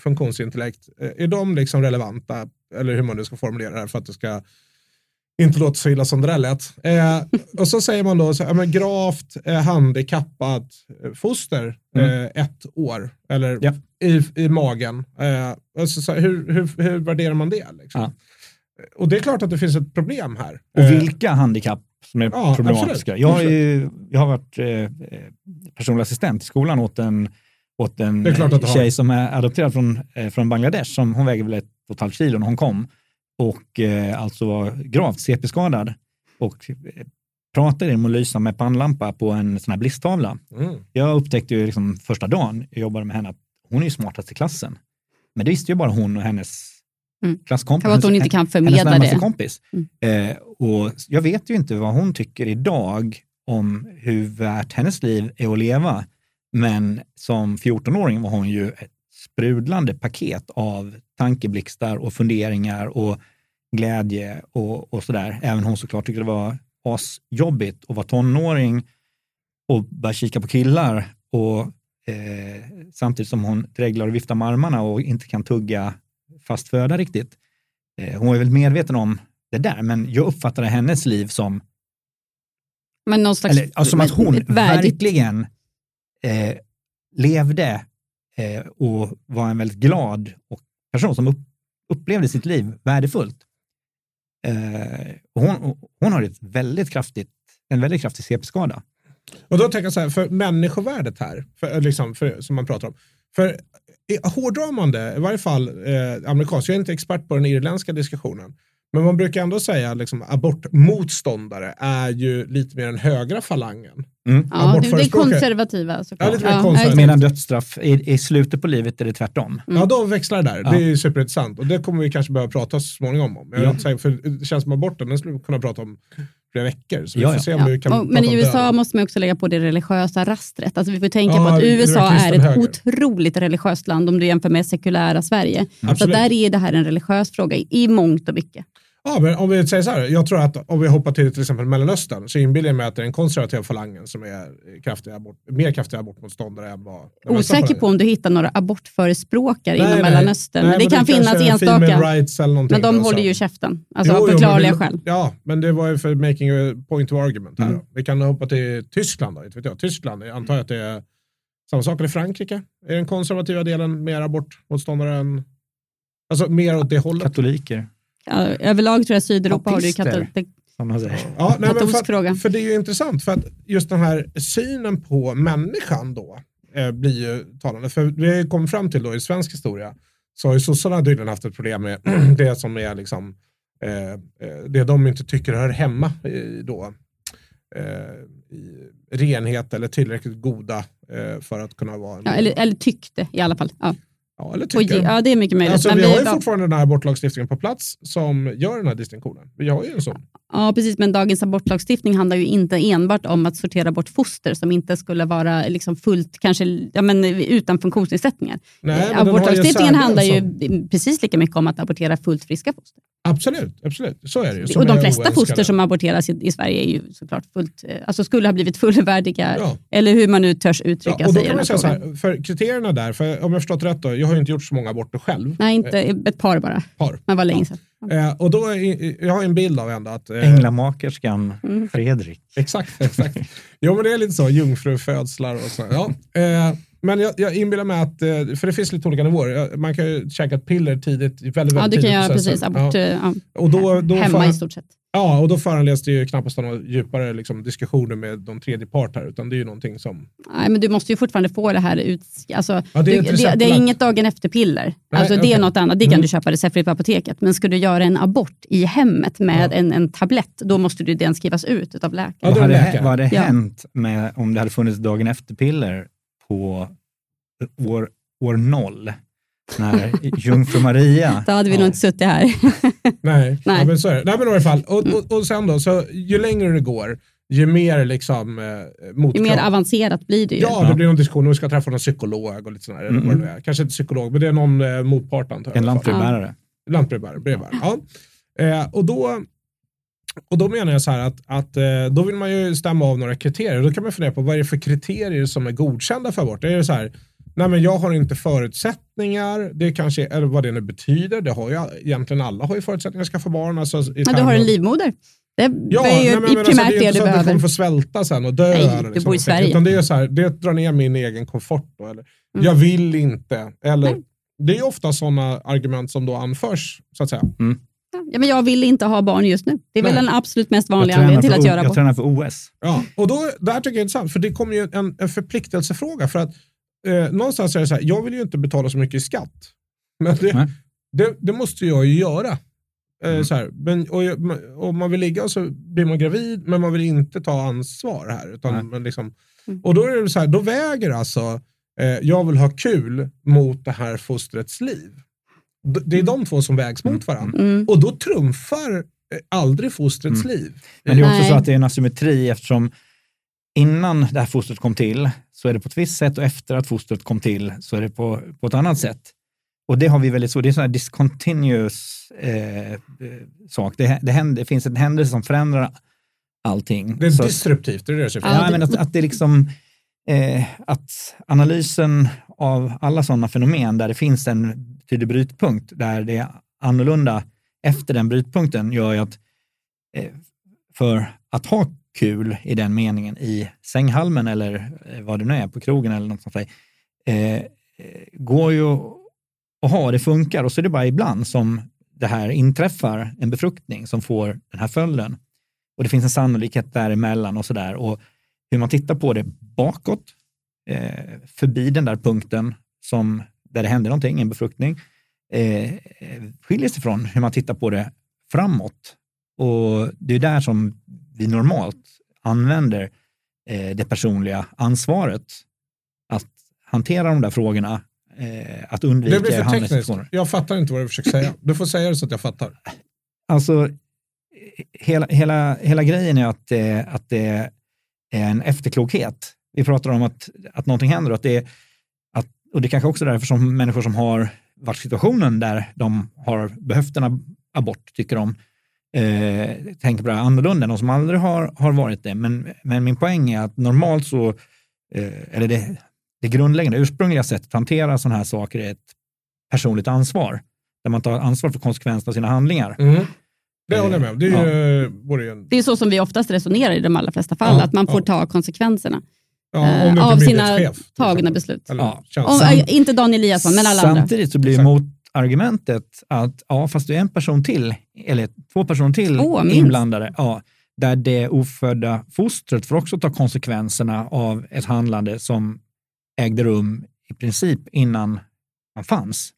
funktionsintellekt, eh, är de liksom relevanta, eller hur man nu ska formulera det här för att det ska inte låta så illa som det där lät. Eh, och så säger man då, så ja, gravt eh, handikappat eh, foster, Mm. eh, ett år, eller Ja. i, i magen. Eh, och så, hur, hur, hur värderar man det? Liksom? Ja. Och det är klart att det finns ett problem här. Och vilka handikapp som är problematiska. absolut. Jag har, ju, jag har varit eh, personlig assistent i skolan åt en, åt en Det är klart att du har. tjej som är adopterad från, eh, från Bangladesh. Som, hon väger väl ett och ett halvt kilo när hon kom och eh, alltså var gravt CP-skadad. Och eh, pratade genom att lysa med pannlampa på en sån här blisstavla. mm. Jag upptäckte ju liksom första dagen jag jobbade med henne att hon är ju smartast i klassen. Men det visste ju bara hon och hennes Mm. klasskompis. Kan vara att hon inte kan hennes förmedla närmaste det. kompis. Eh, och jag vet ju inte vad hon tycker idag om hur värt hennes liv är att leva. Men som 14-åring var hon ju ett sprudlande paket av tankeblixtar och funderingar och glädje och, och sådär. Även hon såklart tyckte det var asjobbigt att vara tonåring och börja kika på killar och eh, samtidigt som hon dreglar och viftar med armarna och inte kan tugga fast föda riktigt. Eh, hon är väl medveten om det där, men jag uppfattade hennes liv som, Men någon slags eller, alltså, som att hon värdigt. verkligen eh, levde eh, och var en väldigt glad och person som upp, upplevde sitt liv värdefullt. Eh, och hon, hon har ett väldigt kraftigt, en väldigt kraftig CP-skada. Och då tänker jag så här, för människovärdet här, för, eh, liksom, för, som man pratar om. För eh, hårdrar man det, i varje fall eh, amerikanskt, jag är inte expert på den irländska diskussionen, men man brukar ändå säga att liksom, abortmotståndare är ju lite mer den högra falangen. Ja, det, det är konservativa såklart. Ja, lite mer konservativa. Medan dödsstraff i, i slutet på livet är det tvärtom. Mm. Ja, då växlar det där. Ja. Det är superintressant och det kommer vi kanske behöva prata så småningom om. Jag Ja. vill säga, för det känns som aborten, den skulle vi kunna prata om flera veckor. Så vi Ja, får ja. se om vi kan Ja. Och, men i USA döden. måste man också lägga på det religiösa rastret. Alltså vi får tänka Ja, på att det USA är ett höger. otroligt religiöst land om du jämför med sekulära Sverige. Så där är det här en religiös fråga i, i mångt och mycket. Ja, men om vi säger så här, jag tror att om vi hoppar till till exempel Mellanöstern så inbillar jag mig att det är den konservativa falangen som är kraftiga abort, mer kraftiga abortmotståndare än vad Osäker på om du hittar några abortförespråkare Nej, inom nej. Mellanöstern. Nej, men det men kan kanske finnas enstaka. rights eller Men de håller ju käften. Alltså Jo, av förklarliga det- skäl. Ja, men det var ju för making a point of argument. Här. Mm. Vi kan hoppa till Tyskland. Då, inte vet jag. Tyskland, jag antar att det är samma sak. Eller Frankrike? Är den konservativa delen mer abortmotståndare än... Alltså mer åt det hållet? Katoliker, Ja, överlag tror jag Sydeuropa har det ju Papister. katol- som man säger. Ja, nej, men Katolsk för, att- för det är ju intressant för att just den här synen på människan då eh, blir ju talande. För vi kom fram till då i svensk historia så har ju sossarna tydligen haft ett problem med det som är liksom eh, eh, det de inte tycker hör hemma i, då, eh, i renhet eller tillräckligt goda eh, för att kunna vara en ja, eller, eller tyckte i alla fall. Ja. Ja, eller tycker. ja, det är mycket möjligt. Alltså, vi har ju fortfarande den här abortlagstiftningen på plats som gör den här distinktionen. Vi har ju en sån. Ja, precis. Men dagens abortlagstiftning handlar ju inte enbart om att sortera bort foster som inte skulle vara liksom fullt, kanske ja, men, utan funktionsnedsättningar. Nej, Eh, har ju Abortlagstiftningen handlar ju särgräns precis lika mycket om att abortera fullt friska foster. Absolut, absolut. Så är det ju. Som och de flesta foster som aborteras i, i Sverige är ju såklart fullt, eh, alltså skulle ha blivit fullvärdiga, Ja. eller hur man nu törs uttrycka Ja, och då sig kan man säga så här, för kriterierna där, för om jag har förstått rätt då, jag har ju inte gjort så många aborter själv. Nej, inte ett par bara. Par. Men var länge sedan. Eh, och då är, jag har en bild av att... eh, Änglamakerskan Mm. Fredrik. Exakt, exakt. jo, men det är lite så, jungfrufödslar och så. Ja. Eh, men jag, jag inbillar mig att, eh, för det finns lite olika nivåer. Man kan ju käka ett piller tidigt, väldigt, väldigt Ja, du tidigt kan göra precis abort Ja. eh, ja, Och då, då, hemma för, i stort sett. Ja, och då föranleds det ju knappast några djupare liksom, diskussioner med de tredje part här, utan det är ju någonting som... Nej, men du måste ju fortfarande få det här ut... Alltså, Ja, det är du, det, det är inget dagen efter-piller. Alltså, det är något annat. Det kan Mm. du köpa receptfritt på apoteket. Men ska du göra en abort i hemmet med Ja. en, en tablett, då måste du den skrivas ut av läkare. Ja, vad, hade, läkare. vad hade Ja. hänt med, om det hade funnits dagen efter-piller på år, år noll? När Jungfru Maria... Då hade vi Ja. nog inte suttit här. Nej, Nej. Ja, men så är det. Nej, men i alla fall. Och, och, och sen då, så ju längre det går, ju mer liksom eh, Ju motkrav. mer avancerat blir det ju. Ja, det blir någon diskussion. Nu ska jag träffa någon psykolog och lite sådär. eller Mm. vad det nu är. Kanske inte psykolog, men det är någon eh, motpart antar jag. En lantbrevbärare. Lantbrevbärare, brevbärare. Ja. Eh, och, då, och då menar jag så här att, att eh, då vill man ju stämma av några kriterier. Då kan man fundera på vad är det för kriterier som är godkända för abort? Är det så här, nej men jag har inte förutsättningar, det kanske, eller vad det nu betyder. Det har ju egentligen alla har ju förutsättningar att skaffa barn. Alltså, i Men du har en livmoder. Det Ja, är ju nej, men, primärt alltså, det är det inte du så att du kommer behöver. få svälta sen och dö. Nej, du bor i Sverige. Utan det, är så här, det drar ner min egen komfort. Då, eller, Mm. Jag vill inte. Eller, Nej. det är ofta sådana argument som då anförs. Så att säga. Ja, men jag vill inte ha barn just nu. Det är väl Nej. den absolut mest Jag vanliga anledningen till att göra jag abort. tränar för OS. Ja, och då, det här tycker jag är intressant, för det kommer ju en, en förpliktelsefråga. För att eh, någonstans är det så här, jag vill ju inte betala så mycket i skatt. Men det, det, det måste jag ju göra. Eh, Mm. så här, men, och, jag- man- om man vill ligga så blir man gravid, men man vill inte ta ansvar här. Utan man liksom, Mm. och då är det så här, då väger alltså, eh, jag vill ha kul mot det här fostrets liv. Det är de två som vägs mot varandra. Mm. Och då trumfar eh, aldrig fostrets Mm. liv. Men det är också Nej. så att det är en asymmetri eftersom innan det här fostret kom till så är det på ett visst sätt och efter att fostret kom till så är det på, på ett annat sätt. Och det har vi väldigt så, det är en sån här discontinuous eh, eh, sak. Det, det, händer, det finns en händelse som förändrar allting. Det är Så- disruptivt, det är det jag Ja, men att, att det liksom eh, att analysen av alla sådana fenomen där det finns en tydlig brytpunkt, där det är annorlunda efter den brytpunkten, gör ju att eh, för att ha kul i den meningen i sänghalmen eller eh, vad det nu är, på krogen eller något sånt där, eh, eh, går ju att ha, det funkar och så är det bara ibland som det här inträffar, en befruktning som får den här följden. Och det finns en sannolikhet däremellan och sådär. Och hur man tittar på det bakåt, eh, förbi den där punkten som, där det händer någonting, en befruktning, eh, eh skiljer sig från hur man tittar på det framåt. Och det är där som vi normalt använder eh, det personliga ansvaret. Att hantera de där frågorna, eh, att undvika Det blir för tekniskt. Jag fattar inte vad du försöker säga. Du får säga det så att jag fattar. Alltså, hela, hela, hela grejen är att det, att det är en efterklokhet. Vi pratar om att, att någonting händer och att det är, att, och det är kanske också är därför som människor som har varit situationen där de har behövt en ab- abort, tycker de, eh, tänker på det här annorlunda än de som aldrig har, har varit det. Men, men min poäng är att normalt så, eh, eller det, det grundläggande, ursprungliga sättet att hantera sådana här saker är ett personligt ansvar, där man tar ansvar för konsekvenserna av sina handlingar. Mm. Det håller jag med om. Det är Ja. ju, Det är så som vi oftast resonerar i de allra flesta fall, Ja, att man får ja. ta konsekvenserna ja, om eh, av sina till tagna beslut. Eller Ja. Om, äh, inte Dan Eliasson, men alla andra. Samtidigt så blir Exakt. Motargumentet att ja, fast det är en person till, eller två personer till Två, minst. inblandade, ja, där det ofödda fostret får också ta konsekvenserna av ett handlande som ägde rum i princip innan man fanns.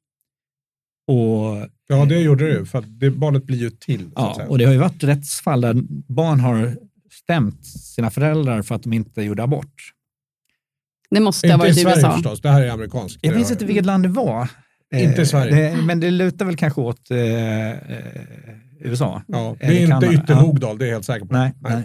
Och, Ja, det gjorde det ju. För att det, barnet blir ju till. Så att ja, säga. och det har ju varit rättsfall där barn har stämt sina föräldrar för att de inte gjorde abort. Det måste ha inte i varit i Sverige USA. förstås. Det här är amerikanskt. Jag Det minns inte vilket land det var. Eh, Inte Sverige. Det, men det lutar väl kanske åt eh, eh, USA. Ja, det Eller är inte Kanada. ytterhogdal, det är jag helt säker på. Nej, nej.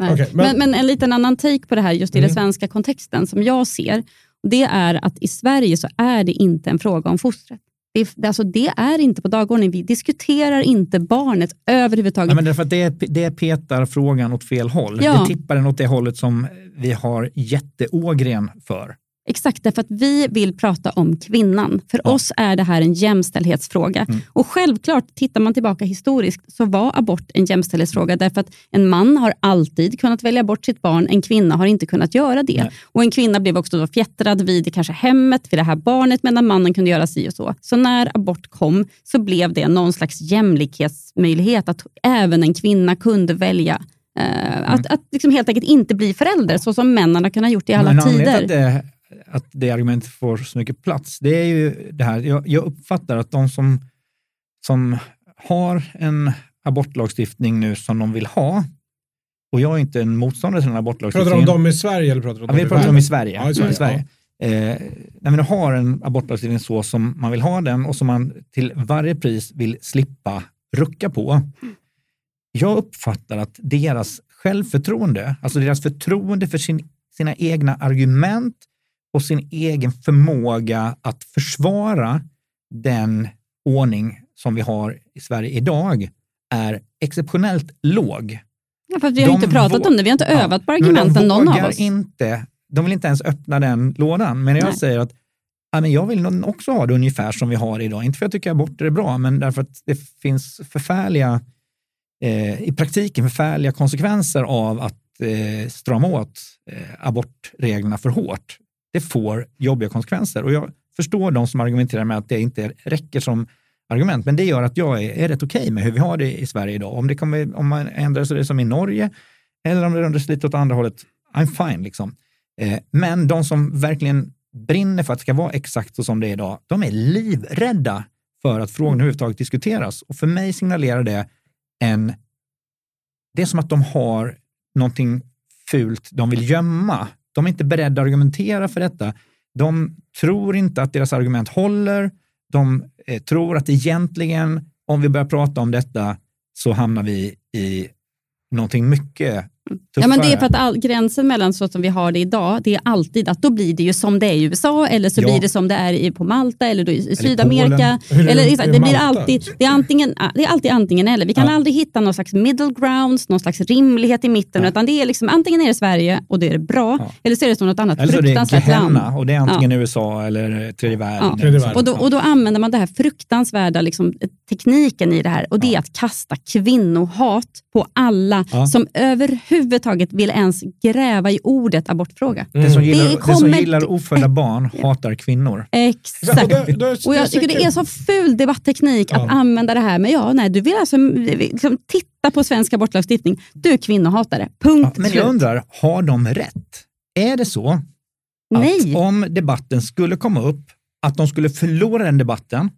Nej. Okej, men... men- Men, en liten annan take på det här just i Mm. den svenska kontexten som jag ser, det är att i Sverige så är det inte en fråga om fostret. Det är, alltså det är inte på dagordningen. Vi diskuterar inte barnet överhuvudtaget. Ja, men därför att det, det petar frågan åt fel håll. Ja. Det tippar den åt det hållet som vi har jätteågren för. Exakt, därför att vi vill prata om kvinnan. För Ja. oss är det här en jämställdhetsfråga. Mm. Och självklart, tittar man tillbaka historiskt, så var abort en jämställdhetsfråga. Därför att en man har alltid kunnat välja bort sitt barn, en kvinna har inte kunnat göra det. Nej. Och En kvinna blev också då fjättrad vid kanske hemmet, vid det här barnet, medan mannen kunde göra si och så. Så när abort kom, så blev det någon slags jämlikhetsmöjlighet, att även en kvinna kunde välja eh, att, att liksom helt enkelt inte bli förälder, så som männen har kunnat gjort i alla Men tider. att det, att det argumentet får så mycket plats, det är ju det här, jag, jag uppfattar att de som, som har en abortlagstiftning nu som de vill ha, och jag är inte en motståndare till den Pratar du abortlagstiftningen. om dem i Sverige eller pratar du om Ja, vi pratar om i Sverige. Ja, i Sverige, I Sverige. Eh, när nu har en abortlagstiftning så som man vill ha den och som man till varje pris vill slippa rucka på. Jag uppfattar att deras självförtroende, alltså deras förtroende för sin, sina egna argument och sin egen förmåga att försvara den ordning som vi har i Sverige idag är exceptionellt låg. Ja, för vi har De inte pratat om det, vi har inte Ja, övat på argumenten någon av oss. Inte, de vill inte ens öppna den lådan. Men jag Nej. säger att ja, men jag vill också ha det ungefär som vi har idag. Inte för att jag tycker aborter är bra, men därför att det finns förfärliga, eh, i praktiken förfärliga konsekvenser av att eh, strama åt eh, abortreglerna för hårt. Det får jobbiga konsekvenser. Och jag förstår de som argumenterar med att det inte räcker som argument, men det gör att jag är, är rätt okej med hur vi har det i Sverige idag. Om, det kommer, om man ändrar så det som i Norge, eller om det ändras lite åt andra hållet, I'm fine. Liksom. Eh, men de som verkligen brinner för att det ska vara exakt så som det är idag, de är livrädda för att frågan överhuvudtaget diskuteras. Och för mig signalerar det en... Det är som att de har någonting fult de vill gömma. De är inte beredda att argumentera för detta. De tror inte att deras argument håller. De eh, tror att egentligen, om vi börjar prata om detta, så hamnar vi i någonting mycket tuffare. Ja, men det är för att all, gränsen mellan så som vi har det idag, det är alltid att då blir det ju som det är i USA eller så Ja. blir det som det är i, på Malta eller i, Polen. Sydamerika. Det Eller, exakt, det, blir alltid, det, är antingen, det är alltid antingen eller. Vi kan Ja. aldrig hitta någon slags middle grounds, någon slags rimlighet i mitten. Nej. Utan det är liksom, antingen är det Sverige och det är det bra, Ja. eller så är det som något annat Eller så fruktansvärt land. Och det är antingen USA eller tredje världen. Ja. eller Tredje världen. Och då, och då använder man det här fruktansvärda liksom, tekniken i det här och det är att kasta kvinnohat på alla Ja. som överhuvudtaget vill ens gräva i ordet abortfråga. Det som gillar, det som kommer- gillar ofödda barn hatar kvinnor. Exakt. Och då- då- Och jag tycker det är så ful debattteknik att Ja. använda det här. Men ja, nej, du vill alltså liksom, titta på svensk abortlagstiftning. Du är kvinnohatare. Punkt Ja, men slut. jag undrar, har de rätt? Är det så att Nej. om debatten skulle komma upp, att de skulle förlora den debatten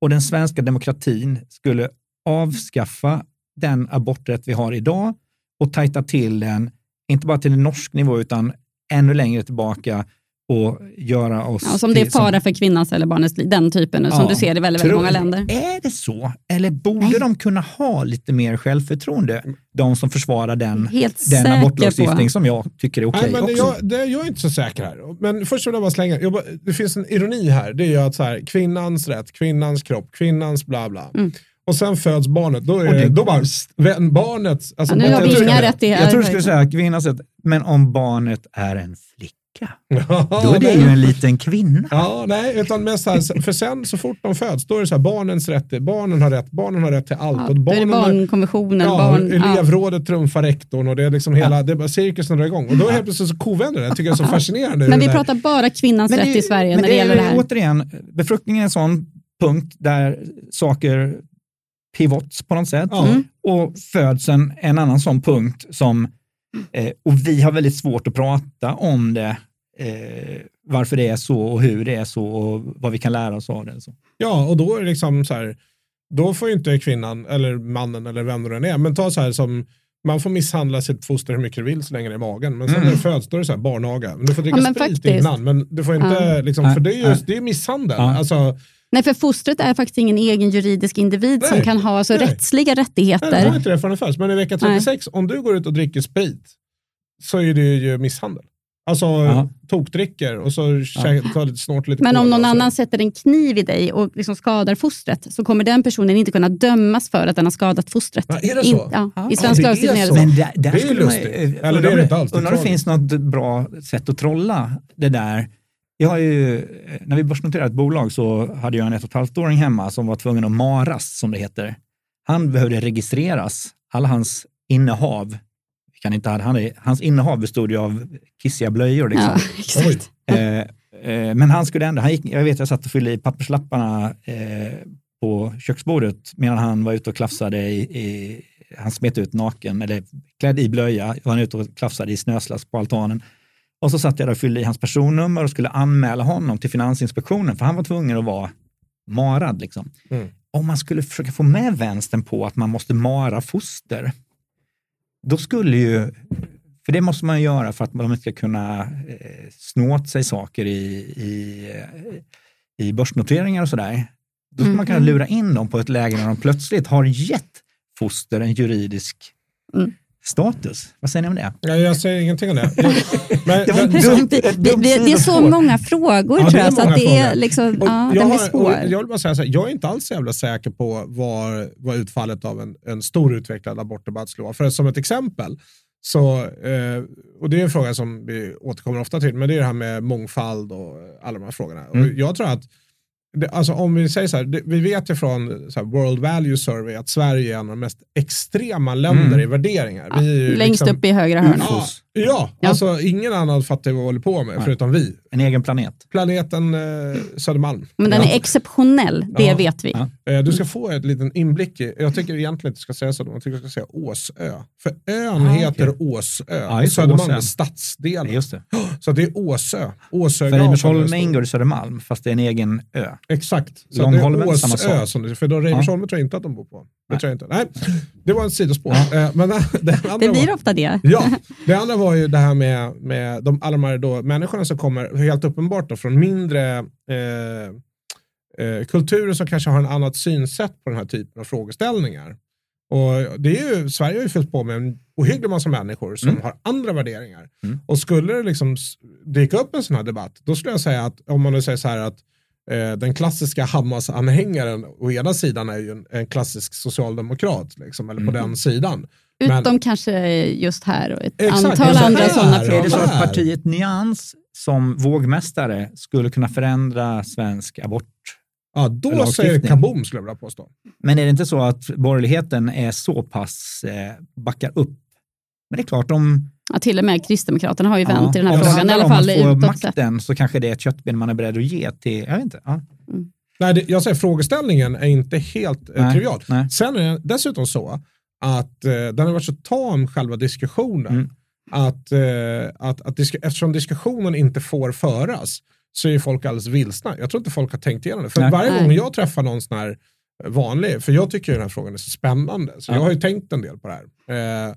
och den svenska demokratin skulle avskaffa den aborträtt vi har idag och tajta till den, inte bara till en norsk nivå utan ännu längre tillbaka och göra oss Ja, som det är fara för kvinnans eller barnets liv. Den typen som Ja, du ser i väldigt, väldigt många länder. Är det så? Eller borde Nej. de kunna ha lite mer självförtroende? De som försvarar den, Helt den abortlagstiftning på. som jag tycker är okej men också. jag, det, jag är inte så säker här. Men först vill jag bara slänga, jag bara, det finns en ironi här. Det är ju att så här, kvinnans rätt, kvinnans kropp, kvinnans bla bla. Mm. Och sen föds barnet, då är Och det- det, då bara, barnet, alltså Ja, nu har vi inga rättigheter. Jag tror du skulle säga kvinnans rätt, men om barnet är en flicka, Ja, då är det nej. ju en liten kvinna. Ja, nej, utan mest här, för sen så fort de föds, då är det så här, barnens rätt, barnen har rätt, barnen har rätt till allt. Ja, och då är det barnen barnkonventionen. Ja, barn, ja. elevrådet trumfar rektorn och det är liksom hela, det är bara cirkusen drar igång. Och då helt plötsligt så kovänder det. Jag tycker det är så fascinerande. Men vi det där- pratar bara kvinnans Men rätt i Sverige när det, gäller det här. Återigen, befruktning är en sån punkt där saker pivots på något sätt. Mm. Och födseln en annan sån punkt som, eh, och vi har väldigt svårt att prata om det, eh, varför det är så och hur det är så och vad vi kan lära oss av det. Så. Ja, och då är det liksom så här, då får ju inte kvinnan eller mannen eller vem det än är, men ta så här som man får misshandla sitt foster hur mycket du vill så länge det är i magen. Men sen Mm. när det föds då är det så här barnaga. Men du får dricka Ja, sprit faktiskt. innan. Men du får inte, Ja. liksom, för det är ju det är misshandel. Ja. Alltså, Nej, för fostret är faktiskt ingen egen juridisk individ som Nej. kan ha alltså, Nej. rättsliga nej, det rättigheter. har inte det förrän det föds. Men i vecka 36, om du går ut och dricker sprit så är det ju misshandel. Alltså Ja. tokdricker och så tar lite snort lite Men om någon och så. annan sätter en kniv i dig och liksom skadar fostret så kommer den personen inte kunna dömas för att den har skadat fostret. Ja, är det In- så? ja, Ja, I svensk lagstiftning är det så. Men där, där Det är ju skulle man, lustigt. eh, Eller det är det inte alls, Undrar om det finns något bra sätt att trolla det där. Jag har ju, eh, när vi börsnoterade ett bolag så hade jag en ett och ett halvt åring hemma som var tvungen att maras, som det heter. Han behövde registreras, alla hans innehav. Kan inte, han, hans innehav bestod ju av kissiga blöjor. Liksom. Ja. Eh, eh, men han skulle ändå, han gick, jag vet jag satt och fyllde i papperslapparna eh, på köksbordet medan han var ute och klafsade i, i han smet ut naken, eller klädd i blöja, var han ute och klafsade i snöslask på altanen. Och så satt jag där och fyllde i hans personnummer och skulle anmäla honom till Finansinspektionen, för han var tvungen att vara marad. Liksom. Mm. Om man skulle försöka få med vänstern på att man måste mara foster, då skulle ju, för det måste man göra för att man inte ska kunna eh, snå åt sig saker i, i, i börsnoteringar och sådär. Då skulle man kunna Mhm. lura in dem på ett läge när de plötsligt har gett foster en juridisk Mm. Status. Vad säger ni om det? Ja, jag säger ingenting om det. Men, Det var men- dumt. Det, det, det, är så många frågor Ja, tror är jag, så många att det är frågor. liksom, ja, jag, har- svår. jag vill bara säga så här, jag är inte alls så jävla säker på vad, vad utfallet av en, en stor utvecklad abortdebatt skulle vara. För som ett exempel, så, eh, och det är en fråga som vi återkommer ofta till, men det är det här med mångfald och alla de här frågorna. Och Mm. jag tror att det, alltså om vi säger så här, det, vi vet ju från så här, World Value Survey att Sverige är en av de mest extrema länder Mm. i värderingar. Ja, Vi är ju längst liksom- upp i högra hörnet. Ja, ja, Ja. alltså ingen annan fattar vad vi håller på med Nej. förutom vi. En egen planet. Planeten eh, Södermalm. Men den är exceptionell, det Ja. vet vi. Ja. Eh, Du ska få ett liten inblick i, jag tycker egentligen inte du ska säga så, jag tycker du ska säga Åsö. För ön Ah, heter okej. Åsö det, Södermalm är stadsdelen. Just det. Så det är Åsö. Åsö För Reimersholm ingår i Södermalm, fast det är en egen ö. Exakt. Så Långholmen, det är samma Åsö, sak. som det, för då Reimersholm tror jag inte att de bor på. Det Nej. tror jag inte. Nej, det var ett sidospår. Eh, Men det, Det blir var, ofta det. Ja, det andra var ju det här med, med de, alla de här då, människorna som kommer helt uppenbart då, från mindre eh, eh, kulturer som kanske har en annat synsätt på den här typen av frågeställningar. Och det är ju, Sverige har ju fyllt på med en ohygglig massa människor som Mm. har andra värderingar. Mm. Och skulle det liksom dyka upp en sån här debatt, då skulle jag säga att om man nu säger så här att eh, den klassiska Hamas-anhängaren å ena sidan är ju en, en klassisk socialdemokrat, liksom, eller på Mm. den sidan. Men- Utom kanske just här och ett Exakt, antal andra sådana Är Är det så frågor. att partiet Nyans som vågmästare skulle kunna förändra svensk abort? Ja, då säger det kaboom skulle jag vilja påstå. Men är det inte så att borgerligheten är så pass, eh, backar upp? Men det är klart, om, Ja, till och med Kristdemokraterna har ju vänt i den här om frågan, i alla om fall att få utåt sett. makten så kanske det är ett köttben man är beredd att ge till, jag vet inte. Ja. Nej, det, jag säger frågeställningen är inte helt eh, Nej, trivial. nej. Sen är det dessutom så att eh, den har varit så tam själva diskussionen. Mm. Att, eh, att, att disk eftersom diskussionen inte får föras så är folk alldeles vilsna. Jag tror inte folk har tänkt igenom det. För Nej. varje gång jag träffar någon sån här vanlig, för jag tycker ju den här frågan är så spännande, så Ja. jag har ju tänkt en del på det här. Eh,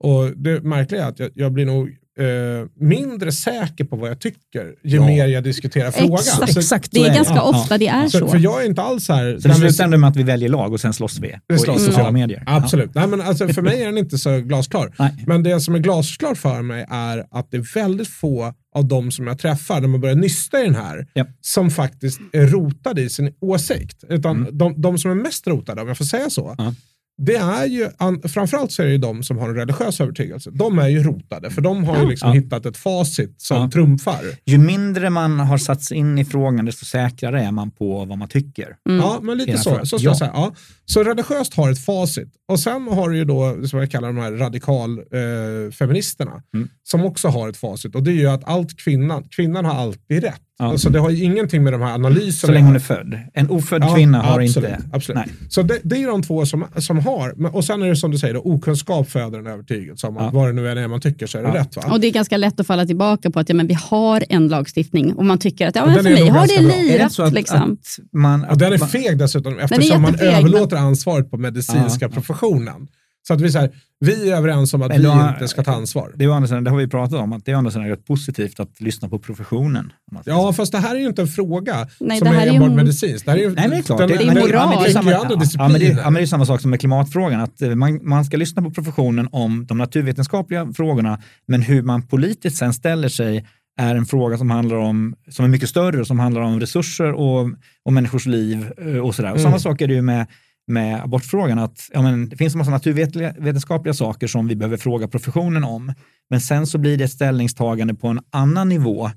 och det märkliga är att jag, jag blir nog eh, mindre säker på vad jag tycker ju Ja. mer jag diskuterar frågan. Exakt. Så, Exakt Det är det. ganska Ja, ja. ofta det är så, så. för jag är inte alls så här... Så det slutar ändå med att vi väljer lag och sen slåss vi Det och slåss i vi. sociala Ja. medier. Absolut. Nej, men alltså, för mig är den inte så glasklar. Nej. Men det som är glasklart för mig är att det är väldigt få av de som jag träffar, när man börjar nysta i den här, Japp. som faktiskt är rotade i sin åsikt. Utan Mm. de, de som är mest rotade, om jag får säga så, Ja. Det är ju, framförallt så är det ju de som har en religiös övertygelse. De är ju rotade, för de har ju liksom Ja. hittat ett facit som Ja. trumfar. Ju mindre man har satt sig in i frågan, desto säkrare är man på vad man tycker. Mm. Ja, men lite så. frågan. Så, ska Ja. jag säga. Ja. så religiöst har ett facit. Och sen har du ju då, som jag kallar de här radikal eh, feministerna, Mm. som också har ett facit. Och det är ju att allt kvinnan, kvinnan har alltid rätt. Ja. Alltså det har ju ingenting med de här analyserna Så länge hon är född. En ofödd Ja, kvinna har absolut, inte... Absolut. Nej. Så det, det är de två som, som har. Och sen är det som du säger, då, okunskap föder en övertygelse om att Ja. vad det nu än är man tycker så är det Ja. rätt. Va? Och det är ganska lätt att falla tillbaka på att ja, men vi har en lagstiftning och man tycker att ja, men för mig har det lirat. inte så att, liksom. att man... Och den är feg dessutom eftersom man överlåter ansvaret på medicinska Ja, ja. professionen. Så att vi, så här, vi är överens om att vi inte ska ta ansvar. Det, är andra det har vi pratat om, att det är andra sidan rätt positivt att lyssna på professionen. Ja, fast det här är ju inte en fråga Nej, som det är här är enbart en- medicinskt. Det här är ju, Nej, men det är klart. den- det, är moral. ja, men det samma, ja, men det, discipliner. ja, men det är samma sak som med klimatfrågan. Att eh, man, man ska lyssna på professionen om de naturvetenskapliga frågorna, men hur man politiskt sen ställer sig är en fråga som handlar om, som är mycket större, och som handlar om resurser och, och människors liv eh, och sådär. Och Mm. Samma sak är det ju med, med abortfrågan, att ja, men, det finns en massa naturvetenskapliga saker som vi behöver fråga professionen om, men sen så blir det ett ställningstagande på en annan nivå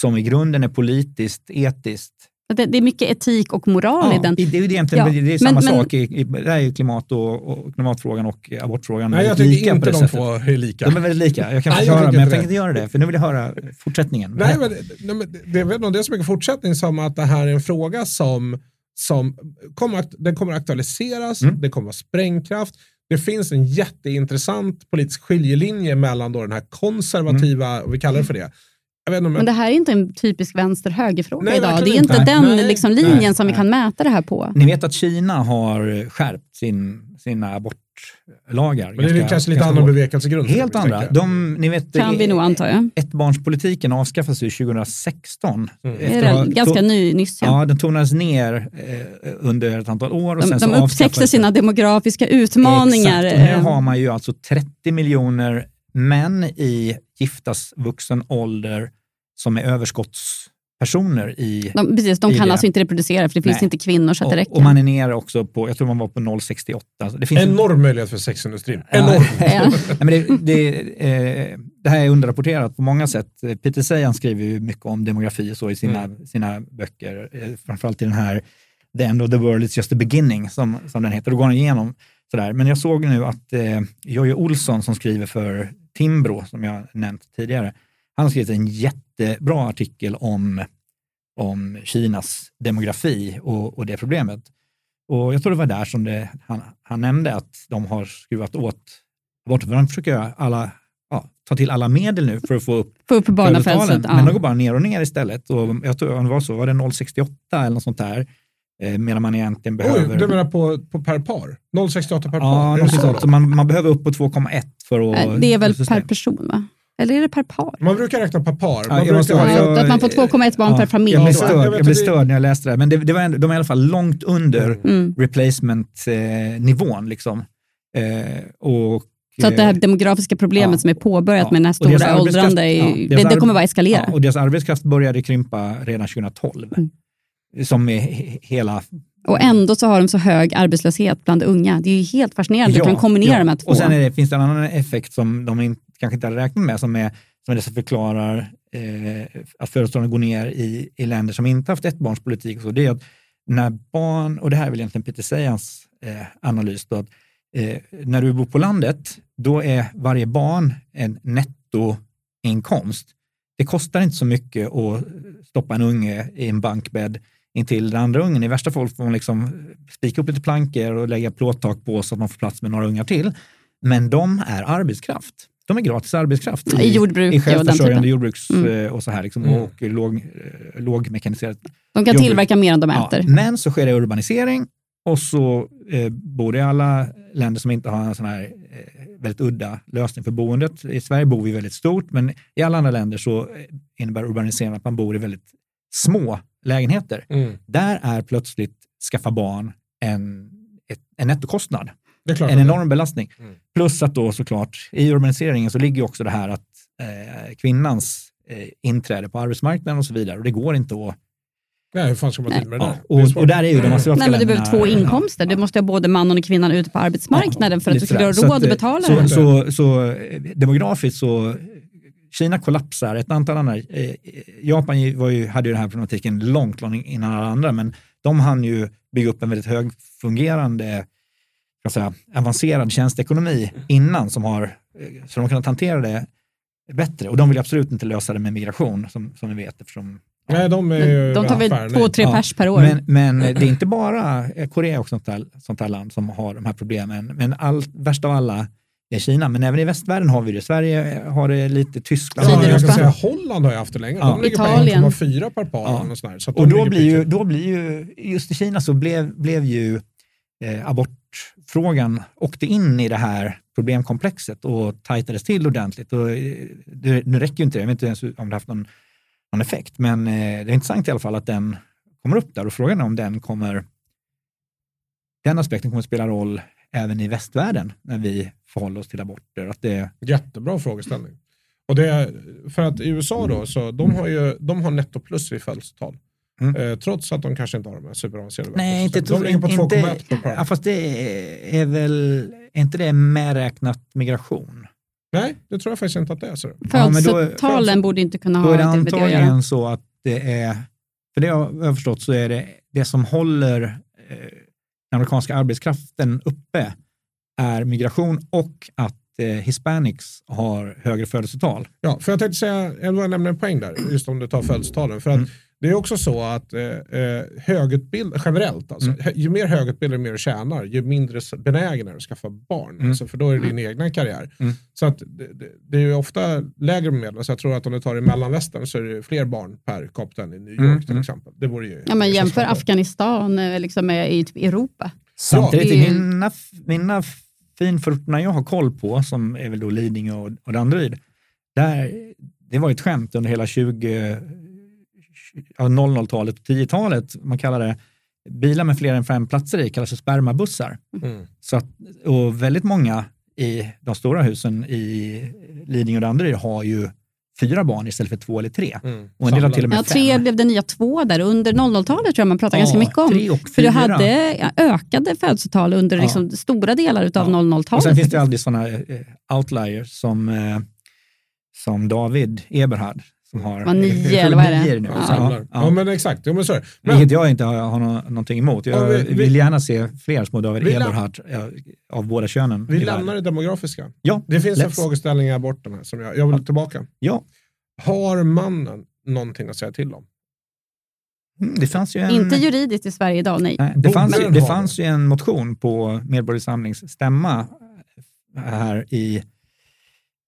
som i grunden är politiskt, etiskt Det, det är mycket etik och moral i Ja, den. det är ju egentligen Ja, det är men- samma men- sak. I, i, det här är ju klimat och, och klimatfrågan och abortfrågan Nej, jag tycker lika inte på det de två är lika. De är väldigt lika. Jag kan Nej, jag förklara, tycker men jag tänker inte göra det, för nu vill jag höra fortsättningen. Nej, men, det- nej, men det, det, jag inte om det är så mycket fortsättning som att det här är en fråga som, som kommer, den kommer aktualiseras, Mm. det kommer vara sprängkraft. Det finns en jätteintressant politisk skiljelinje mellan då den här konservativa, Mm. vi kallar det för det. Jag vet inte om Men det här är inte en typisk vänster-höger-fråga Nej, idag. Det är inte inte. den Nej, liksom, nej, linjen som vi nej. kan mäta det här på. Ni vet att Kina har skärpt sin, sina abortlagar. men det är ganska- kanske lite annan bevekelsegrund. Helt andra. De, ni vet, Kan vi nog anta, ja. Ettbarnspolitiken avskaffades ju 2016. Mm. Det är ganska ny, nyss. Ja. Ja, den tonades ner eh, under ett antal år. Och De, sen så de upptäckte sina demografiska utmaningar. Exakt. Nu har man ju alltså 30 miljoner män i giftas vuxen ålder som är överskottspersoner i De, precis, de i kan det. alltså inte reproducera för det finns Nej. inte kvinnor så att det och, räcker. och man är nere också på, jag tror man var på 0,68. Så Det finns en- Enorm möjlighet för sexindustrin. Ja. Enorm. Ja. Nej, men det, det, eh, det här är underrapporterat på många sätt. Peter Sagan skriver ju mycket om demografi och så i sina, sina böcker, eh, framförallt i den här The End of the World is just the beginning, som, som den heter. Då går han igenom sådär. Men jag såg nu att eh, Jojje Olsson som skriver för Timbro, som jag nämnt tidigare, han har skrivit en jättebra artikel om, om Kinas demografi och, och det problemet. Och jag tror det var där som det, han, han nämnde att de har skruvat åt de försöker göra alla, ja, ta till alla medel nu för att få upp Få upp barnafödslet. födelsetalen. Men de Ja. går bara ner och ner istället. Och jag tror det var så, var det 0,68 eller något sånt där? Eh, medan man egentligen behöver... Oj, du menar på, på per par? 0,68 per par? ja, då? Så man, man behöver upp på 2,1 för att... Nej, Det är väl per person va? Eller är det per par? Man brukar räkna per par. Man Ja, jag måste brukar, Ja, jag- att man får 2,1 barn per familj. Jag blev störd, jag blev att vi- störd när jag läste det. Men det, det var ändå, de är i alla fall långt under Mm. replacement-nivån. liksom. Eh, och, Så att det här eh, demografiska problemet Ja. som är påbörjat Ja. med den här stora åldrande, är, ja, det, det kommer bara eskalera. Ja, och deras arbetskraft började krympa redan 2012. Mm. Som är he- hela... Och ändå så har de så hög arbetslöshet bland unga. Det är ju helt fascinerande. du kan kombinera ja. de här två. Och sen är det, finns det en annan effekt som de in, kanske inte hade räknat med, som är, som är det som förklarar eh, att födelsetalen går ner i, i länder som inte haft ettbarnspolitik. och Så det är att när barn, och det här är väl egentligen Peter Sejans eh, analys, då, att, eh, när du bor på landet, då är varje barn en nettoinkomst. Det kostar inte så mycket att stoppa en unge i en bankbädd intill den andra ungen. I värsta fall får man liksom spika upp lite plankor och lägga plåttak på så att man får plats med några ungar till. Men de är arbetskraft. De är gratis arbetskraft I jordbruk i och den självförsörjande jordbruks Mm. eh, och så här liksom, Mm. och låg, eh, lågmekaniserat. De kan jordbruk. tillverka mer än de Ja, äter. men så sker det urbanisering och så eh, bor det i alla länder som inte har en sån här eh, väldigt udda lösning för boendet. I Sverige bor vi väldigt stort, men i alla andra länder så eh, innebär urbanisering att man bor i väldigt små lägenheter. Mm. Där är plötsligt skaffa barn en, ett, en nettokostnad. En det- enorm belastning. Mm. Plus att då såklart i urbaniseringen så ligger ju också det här att eh, kvinnans eh, inträde på arbetsmarknaden och så vidare. Och det går inte att... Nej, hur fan ska man till med det Ja, där? Det och, och där är ju de asiatiska Nej, men du behöver två inkomster. Du måste ha både mannen och kvinnan ute på arbetsmarknaden för att du ska ha råd Så att att, betala så, det. så, så, eh, demografiskt så eh, Kina kollapsar, ett antal andra, eh, Japan var ju, hade ju den här problematiken långt, långt innan alla andra, men de hann ju bygga upp en väldigt högfungerande, ska jag säga, avancerad tjänsteekonomi innan som har, eh, så de kunnat hantera det bättre. Och de vill absolut inte lösa det med migration, som, som ni vet, eftersom Nej, de De tar väl affär, två, tre Ja, pers per år. Men, men det är inte bara eh, Korea och sånt där, sånt där land som har de här problemen. Men all, värst av alla är Kina. Men även i västvärlden har vi det. Sverige har det lite, Tyskland Ja, har jag ska säga Holland har ju haft det länge. Ja. De ligger Italien. på 1,4 per par. Ja. Och, sånt där, så Och då blir, ju, pytte- då blir ju, just i Kina så blev, blev ju eh, abort frågan åkte in i det här problemkomplexet och tajtades till ordentligt. Och eh, det, nu räcker ju inte det, jag vet inte ens om det haft någon, någon effekt, men eh, det är intressant i alla fall att den kommer upp där och frågan är om den kommer, den aspekten kommer att spela roll även i västvärlden när vi förhåller oss till aborter. Att det, Jättebra frågeställning. Och det är, för att i USA då, så de har ju de har netto plus i födelsetal. Mm. Eh, trots att de kanske inte har de här superavancerade nej, inte, De ligger på inte, 2,1 per ja, fast det är väl, är inte det medräknat migration? Nej, det tror jag faktiskt inte att det är. Så. Ja, men då är- Födelsetalen borde inte kunna Då är det ha med det att göra. antagligen så att det är, för det jag har förstått så är det det som håller eh, den amerikanska arbetskraften uppe är migration och att eh, hispanics har högre födelsetal. Ja, för jag tänkte säga, jag nämna en poäng där, just om du tar födelsetalen. För att Mm. Det är också så att eh, eh, högutbild, generellt, alltså, Mm. ju mer högutbildad och mer du tjänar, ju mindre benägen är du att skaffa barn. Mm. Alltså, för då är det din egna karriär. Mm. Så att det, det, är ju ofta lägre medel. Så jag tror att om du tar i mellanvästern så är det fler barn per capita än i New York Mm, till mm. exempel. Det vore ju Ja, men jämför. Afghanistan eh, liksom med i typ Europa. Samtidigt ju- mina, mina finförorterna jag har koll på, som är väl då Lidingö och, och Danderyd, där, det var ett skämt under hela 20, ja, 00-talet och 10-talet, man kallar det, bilar med fler än fem platser i kallas för spermabussar. Mm. Så att, och väldigt många i de stora husen i Lidingö och Danderyd har ju fyra barn istället för två eller tre. Mm. Och en del har till och med Ja, tre fem. blev det nya två där. Under 00-talet tror jag man pratade ganska Ja, mycket om. tre och För du hade ja, ökade födelsetal under Ja. liksom stora delar av Ja. Och 00-talet. sen finns det alltid sådana eh, outliers som, eh, som David Eberhard som har Var nio, eller vad är det? nu. Ja. Ja, Ja, ja. men exakt. Jo, men så. Men, Vilket jag inte har, har nå- någonting emot. Jag Ja, vi- vi- vill gärna se fler små David Vi lä- Eberhard ja, av båda könen. vi lämnar det demografiska. Ja, Det finns en frågeställning i aborten här som jag, jag vill tillbaka. ja. Har mannen någonting att säga till om? Mm, det fanns ju en... Inte juridiskt i Sverige idag, nej. Nej, det fanns, ju, det ha fanns ju en motion på Medborgerlig Samlings stämma här i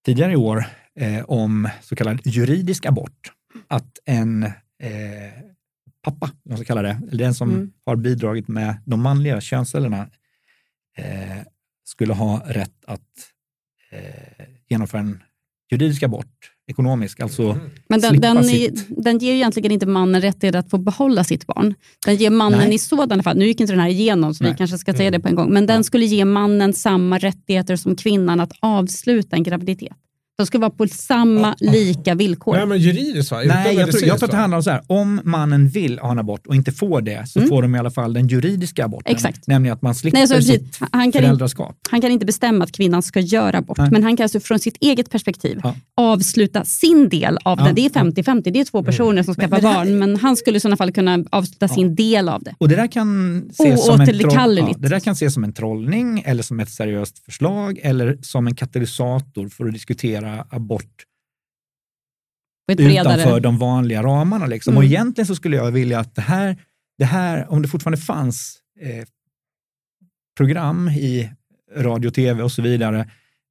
tidigare i år eh, om så kallad juridisk abort. Att en eh, pappa, man ska kalla det, eller den som Mm. har bidragit med de manliga könscellerna, eh, skulle ha rätt att eh, genomföra en juridisk abort, ekonomisk, alltså Mm. Men den, den, sitt- den ger ju egentligen inte mannen rättighet att få behålla sitt barn. Den ger mannen Nej. i sådana fall, nu gick inte den här igenom så vi Nej. kanske ska säga Mm. det på en gång, men den Ja. skulle ge mannen samma rättigheter som kvinnan att avsluta en graviditet. De skulle vara på samma lika villkor. Nej, men juridiskt va? Inte Nej, jag tror, jag tror att det handlar om så här, om mannen vill ha en abort och inte får det, så Mm. får de i alla fall den juridiska aborten. Exakt. Nämligen att man slipper Nej, så sitt han, kan inte, föräldraskap. han kan inte bestämma att kvinnan ska göra abort, Nej. men han kan alltså från sitt eget perspektiv Ja. avsluta sin del av Ja. det. Det är 50-50, det är två personer som Men- skaffar barn, men han skulle i sådana fall kunna avsluta sin del av det. Och det där kan ses som en, troll, ja, det där kan ses som en trollning eller som ett seriöst förslag eller som en katalysator för att diskutera abort På ett utanför de vanliga ramarna. Liksom. Mm. Och egentligen så skulle jag vilja att det här, det här om det fortfarande fanns eh, program i radio, tv och så vidare,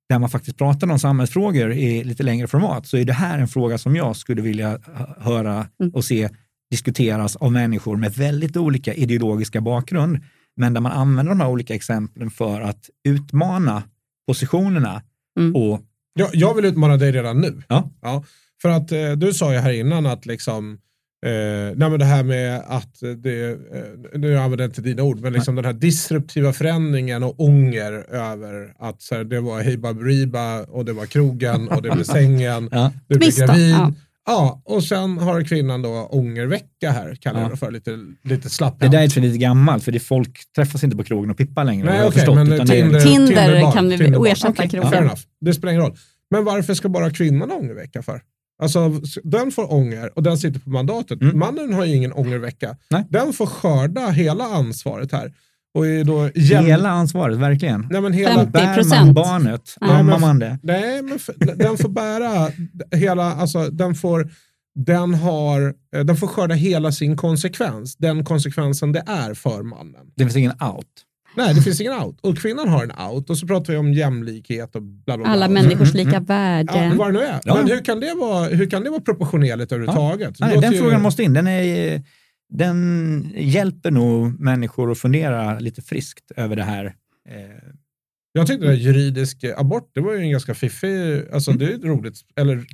där man faktiskt pratar om samhällsfrågor i lite längre format, så är det här en fråga som jag skulle vilja höra Mm. och se diskuteras av människor med väldigt olika ideologiska bakgrund, men där man använder de här olika exemplen för att utmana positionerna Mm. och Jag, jag vill utmana dig redan nu. Ja. för att eh, du sa ju här innan att liksom, eh, nej men det här med att det, eh, nu använder jag inte dina ord, men liksom den här disruptiva förändringen och ånger över att så här, det var Hey Baberiba och det var krogen och det blev sängen, ja, du blev gravid. ja. Ja. och sen har kvinnan då ångervecka här, kallar Ja. det för, lite, lite slapphänt. Det där är för lite gammalt, för det folk träffas inte på krogen och pippar längre. Nej förstått, men Tinder, Tinder Tinderbarn, kan vi Tinderbarn. ersätta Okej, krogen. Fair enough, det spelar ingen roll. Men varför ska bara kvinnan ha ångervecka för? Alltså den får ånger och den sitter på mandatet. Mm. Mannen har ju ingen ångervecka. Nej. Den får skörda hela ansvaret här. Och är då jäm... Hela ansvaret, verkligen. Nej, men hela... 50 Bär man procent. barnet, Nej, ammar man det. Nej, men f- den får bära hela, alltså den får, den har, eh, den får skörda hela sin konsekvens. Den konsekvensen det är för mannen. Det finns ingen out. Nej, det finns ingen out. Och kvinnan har en out. Och så pratar vi om jämlikhet och bla bla bla. Alla Och- människors Mm, lika mm. värde. Ja, vad det nu är. Ja. Men hur kan det vara, hur kan det vara proportionerligt överhuvudtaget? Det Nej, den ju- frågan måste in. Den, är, den hjälper nog människor att fundera lite friskt över det här Eh, Jag tyckte det här juridisk abort, det var ju en ganska fiffig, alltså det är ju roligt, eller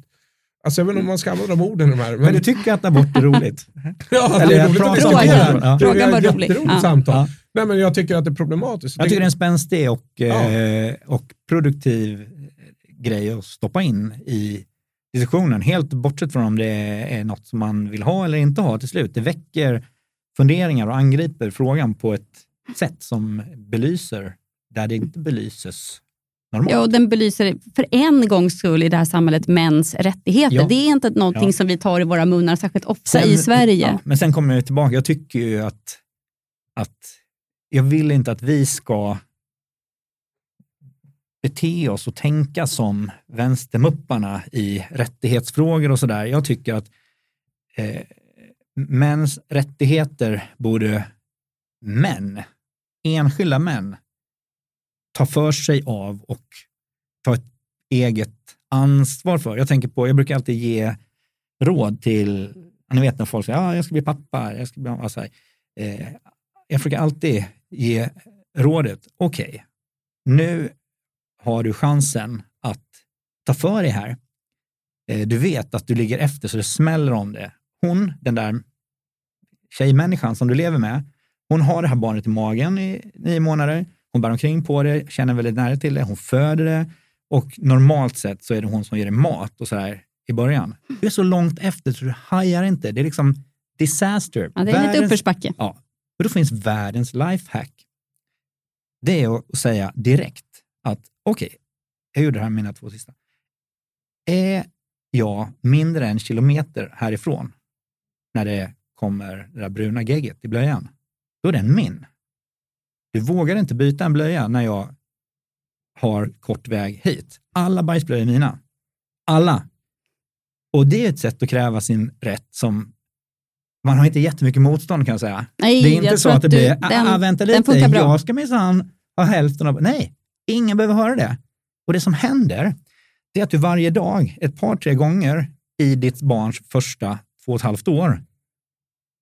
Alltså jag vet inte om man ska använda de orden de här. men du tycker att abort är roligt? ja, eller det är roligt att diskutera. Ja. Frågan var rolig. Ja. samtal. Ja. Nej, men jag tycker att det är problematiskt. Jag tycker det är en spänstig och, Ja. eh, och produktiv grej att stoppa in i diskussionen, helt bortsett från om det är något som man vill ha eller inte ha till slut. Det väcker funderingar och angriper frågan på ett sätt som belyser där det inte belyses normalt. Ja, och den belyser för en gångs skull i det här samhället mäns rättigheter. Ja. Det är inte någonting Ja. som vi tar i våra munnar särskilt ofta Sen- i Sverige. Ja, men sen kommer jag tillbaka, jag tycker ju att, att jag vill inte att vi ska bete oss och tänka som vänstermupparna i rättighetsfrågor och sådär. Jag tycker att eh, mäns rättigheter borde män, enskilda män, ta för sig av och ta ett eget ansvar för. Jag tänker på, jag brukar alltid ge råd till, ni vet när folk säger ah, jag ska bli pappa, jag ska bli mamma. eh, Jag brukar alltid ge rådet, okej, nu har du chansen att ta för dig här. Eh, du vet att du ligger efter så det smäller om det. Hon, den där tjejmänniskan som du lever med, hon har det här barnet i magen i nio månader. Hon bär omkring på det, känner väldigt nära till det, hon föder det och normalt sett så är det hon som ger det mat och sådär i början. Du är så långt efter så du hajar inte. Det är liksom disaster. Ja, det är lite Världens- uppförsbacke. Ja, och då finns världens lifehack. Det är att säga direkt att okej, jag gjorde det här med mina två sista. Är jag mindre än kilometer härifrån när det kommer det där bruna gegget i blöjan, då är den min. Du vågar inte byta en blöja när jag har kort väg hit. Alla bajsblöjor är mina. Alla. Och det är ett sätt att kräva sin rätt som man har inte jättemycket motstånd kan jag säga. Nej, Det är inte så att det du- blir, den- ah, vänta lite, jag ska minsann ha hälften av... Nej, ingen behöver höra det. Och det som händer, det är att du varje dag, ett par, tre gånger i ditt barns första två och ett halvt år,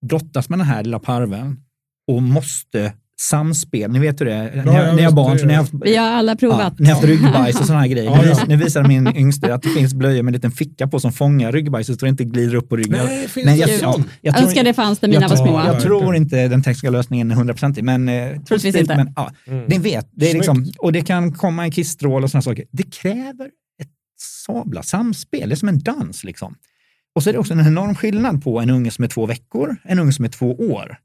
brottas med den här lilla parven och måste samspel. Ni vet hur det är. Ja, har- ni har barn, det så ni har är- haft Vi har alla Ja, provat. ni har haft ryggbajs och sådana här grejer. Ja, Nu, ja. nu visar min yngste att det finns blöjor med en liten ficka på som fångar ryggbajset så det inte glider upp på ryggen. Nej, finns det jag, ja, sånt? jag Jag önskar det fanns när mina jag, var tror- små. Ja, jag tror inte den tekniska lösningen är hundraprocentig, men eh, Troligtvis inte. Men, ja, Mm. Ni vet, det är liksom, och det kan komma en kissstråle och sådana saker. Det kräver ett sabla samspel, det är som en dans. Liksom. Och så är det också en enorm skillnad på en unge som är två veckor, en unge som är två år.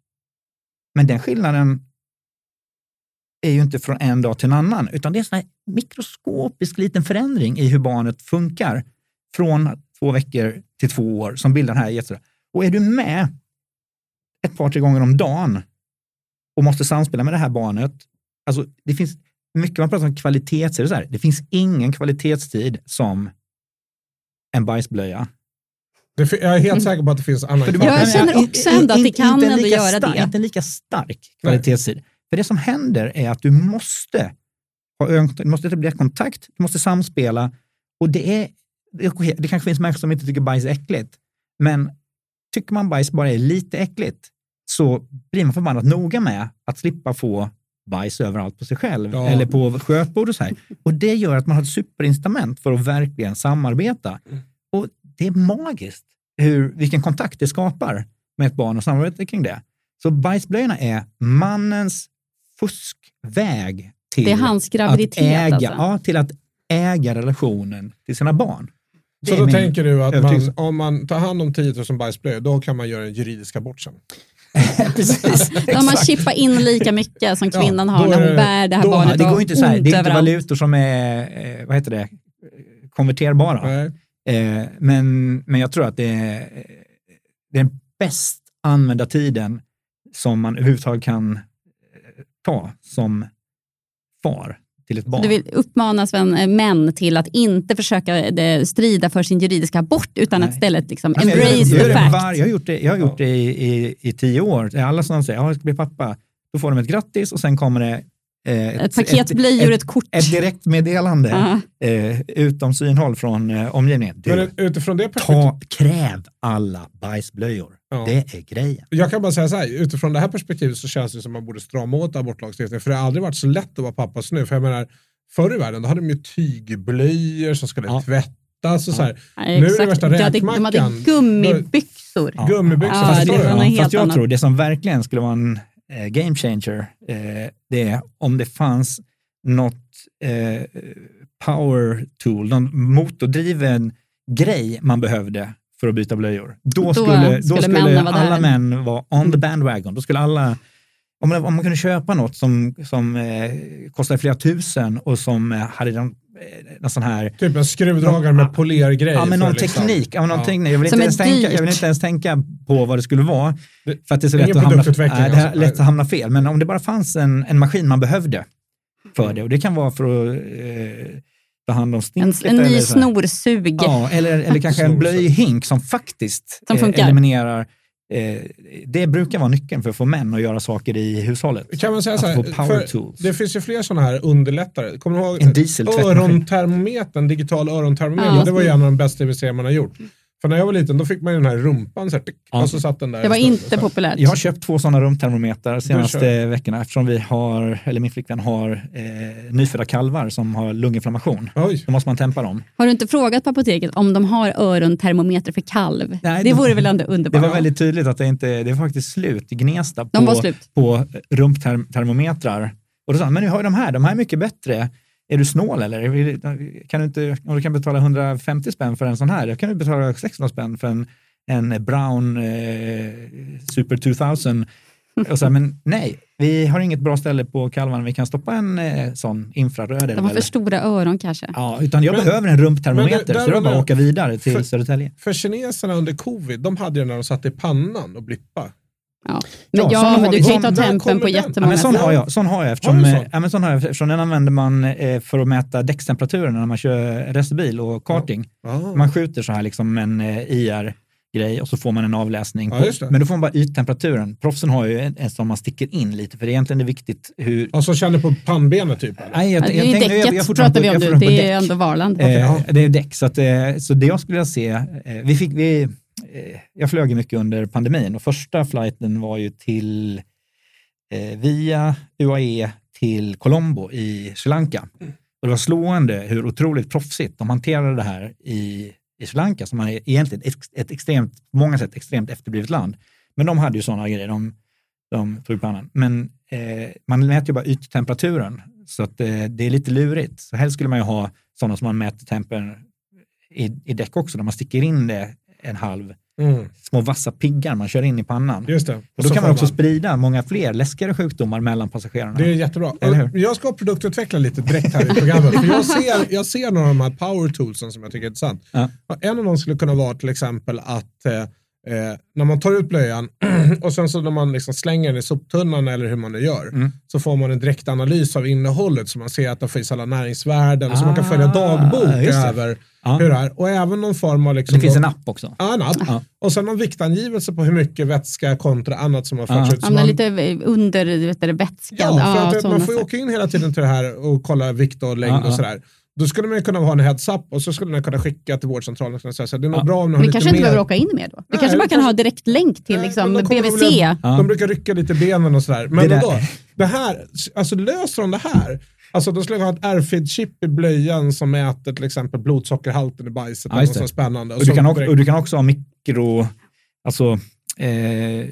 Men den skillnaden är ju inte från en dag till en annan, utan det är en sån här mikroskopisk liten förändring i hur barnet funkar från två veckor till två år som bildar den här jätte... Och är du med ett par, tre gånger om dagen och måste samspela med det här barnet, alltså det finns mycket man pratar om kvalitetstid, så här, det finns ingen kvalitetstid som en bajsblöja. Det, jag är helt säker på att det finns annan Ja, jag känner också ändå att det kan ändå göra det. Inte en lika stark kvalitetstid. För det som händer är att du måste ha ögonkontakt, du måste etablera kontakt, du måste samspela och det är, det kanske finns människor som inte tycker bajs är äckligt, men tycker man bajs bara är lite äckligt så blir man förbannat noga med att slippa få bajs överallt på sig själv Ja. eller på skötbord och så här. Och det gör att man har ett superincitament för att verkligen samarbeta. Och det är magiskt hur, vilken kontakt det skapar med ett barn och samarbete kring det. Så bajsblöjorna är mannens fuskväg till Det är hans att äga, alltså. ja, till att äga relationen till sina barn. Det Så då tänker du att man, om man tar hand om 10 000 bajsblöjor, då kan man göra en juridisk abort sen? Precis, Om man chippar in lika mycket som Ja, kvinnan då har när är hon det- bär det här då- barnet Ja, det går inte så här. Det är inte valutor som är, eh, vad heter det, konverterbara. Nej. Eh, men, men jag tror att det är, eh, det är den bäst använda tiden som man överhuvudtaget kan ta som far till ett barn. Du vill uppmana sven, eh, män till att inte försöka eh, strida för sin juridiska abort utan att Nej. istället liksom men jag, embrace jag, the fact. var, jag har gjort det, jag har gjort det i, i, i tio år. Alla som säger att jag ska bli pappa, då får de ett grattis och sen kommer det eh, Ett paket blöjor, ett kort. Ett direktmeddelande Ja. eh, utom synhåll från omgivningen. Du, Men utifrån det perspektivet, ta, kräv alla bajsblöjor. Ja. Det är grejen. jag kan bara säga så här, utifrån det här perspektivet så känns det som att man borde strama åt abortlagstiftningen. För det har aldrig varit så lätt att vara pappas nu. För jag menar, förr i världen då hade de ju tygblöjor som skulle Ja. tvättas och så här. Nej, Nu är det värsta De hade, de hade räkmackan. gummibyxor. Ja. Gummibyxor, Ja, förstår det du? Fast jag annat. tror det som verkligen skulle vara en eh, game changer, eh, det är om det fanns något eh, power tool, någon motordriven grej man behövde för att byta blöjor. Då Då skulle, då skulle skulle, männen vara alla där. män vara on the bandwagon. Då skulle alla, om man, om man kunde köpa något som, som eh, kostade flera tusen och som eh, hade någon, eh, någon sån här Typ en skruvdragare med polergrej. Ja, men någon liksom- teknik. Ja, men någon Ja. teknik. Jag, vill inte ens tänka, jag vill dyrt. inte ens tänka på vad det skulle vara. Det- För att det är så lätt att, hamna, nej, det är alltså. lätt att hamna fel. Men om det bara fanns en, en maskin man behövde för det. Och det kan vara för att eh, ta hand om En, stinklet. en ny snorsug. Ja, eller, eller kanske en blöjhink som faktiskt Som eh, eliminerar eh, det brukar vara nyckeln för att få män att göra saker i hushållet. Kan man säga så här, det finns ju fler sådana här underlättare. Kommer du ihåg En örontermometern, digital örontermometer? Ja. Det var ju en av de bästa investeringar man har gjort. För när jag var liten då fick man ju den här rumpan så här, tick, Ja. och så satt den där. Det var inte så populärt. Jag har köpt två sådana rumtermometrar senaste veckorna eftersom vi har, eller min flickvän har eh, nyfödda kalvar som har lunginflammation. Oj. Då måste man tempa dem. Har du inte frågat på apoteket om de har örontermometer för kalv? Nej, det de- vore väl ändå Det underbart? var väldigt tydligt att det inte, det var faktiskt slut i Gnesta De var på, slut. på rumptermometrar. Och då sa han, men nu har ju de här, de här är mycket bättre. Är du snål eller? Kan du inte, om du kan betala 150 spänn för en sån här, jag kan du betala 600 spänn för en, en Brown eh, Super 2000. Och så här, men nej, vi har inget bra ställe på kalvarna, vi kan stoppa en eh, sån infraröd. är De har för stora öron kanske. Ja, utan jag Men- behöver en rumptermometer, det- så det var bara att åka vidare till För- Södertälje. För kineserna under covid, de hade ju när de satte i pannan och blippa. Ja. Men, Ja, ja, men du kan ju ta tempen på. Ja, jättemånga men sån har jag, sån har jag eftersom, Har du eh, sån? ja, men sån har jag, eftersom den använder man eh, för att mäta däckstemperaturen när man kör racerbil och karting. Ah. Man skjuter så här liksom en eh, IR-grej och så får man en avläsning. Ja, men då får man bara yttemperaturen. Proffsen har ju en, en som man sticker in lite, för det är egentligen det viktigt hur... Och så känner på pannbenet typ. eller? Nej, jag, Ja, det är jag tänkte- jag- jag däcket pratar vi om nu. Det är däck. ändå Varland. Eh, Ja. Det är däck, så, att, eh, så det jag skulle vilja se, eh, vi fick, vi, jag flög mycket under pandemin och första flighten var ju till eh, via UAE till Colombo i Sri Lanka. Och det var slående hur otroligt proffsigt de hanterade det här i, i Sri Lanka, som är egentligen ett, ett extremt, på många sätt extremt efterblivet land. Men de hade ju sådana grejer, de, de pannan. Men eh, man mäter ju bara yttemperaturen, så att eh, det är lite lurigt. Så helst skulle man ju ha sådana som man mäter tempen i, i däck också, där man sticker in det en halv, Mm. små vassa piggar man kör in i pannan. Just det. Och Och då kan man också sprida många fler läskigare sjukdomar mellan passagerarna. Det är jättebra. Jag ska produktutveckla lite direkt här i programmet. för jag, ser, jag ser några av de här power toolsen som jag tycker är intressant. Ja. En av dem skulle kunna vara till exempel att eh, eh, när man tar ut blöjan och sen så när man liksom slänger den i soptunnan eller hur man nu gör Mm. så får man en direktanalys av innehållet så man ser att det finns alla näringsvärden så man kan följa Ah, dagbok över Ja. hur det är. Och även någon form av... Liksom Det finns en app också. Ja, en app. Ja. Och sen någon viktangivelse på hur mycket vätska kontra annat som har förts ut. Så Ja, man- lite under vet du, vätskad. Ja, för att man får ju åka in hela tiden till det här och kolla vikt och längd och sådär. Då skulle man ju kunna ha en heads-up och så skulle man kunna skicka till vårdcentralen och säga så det är nog Ja. bra om ni har Vi lite kanske mer. inte behöver åka in mer då. Vi Nej, kanske bara kan kanske- ha direkt länk till Nej, liksom, BVC. de Ja. De brukar rycka lite benen och sådär. Men Det det, där- då, det här, alltså löser de det här? Alltså då skulle jag ha ett RFID-chip i blöjan som mäter till exempel blodsockerhalten i bajset. Ja, eller något spännande. Och du, så kan också, och du kan också ha mikro, alltså, eh,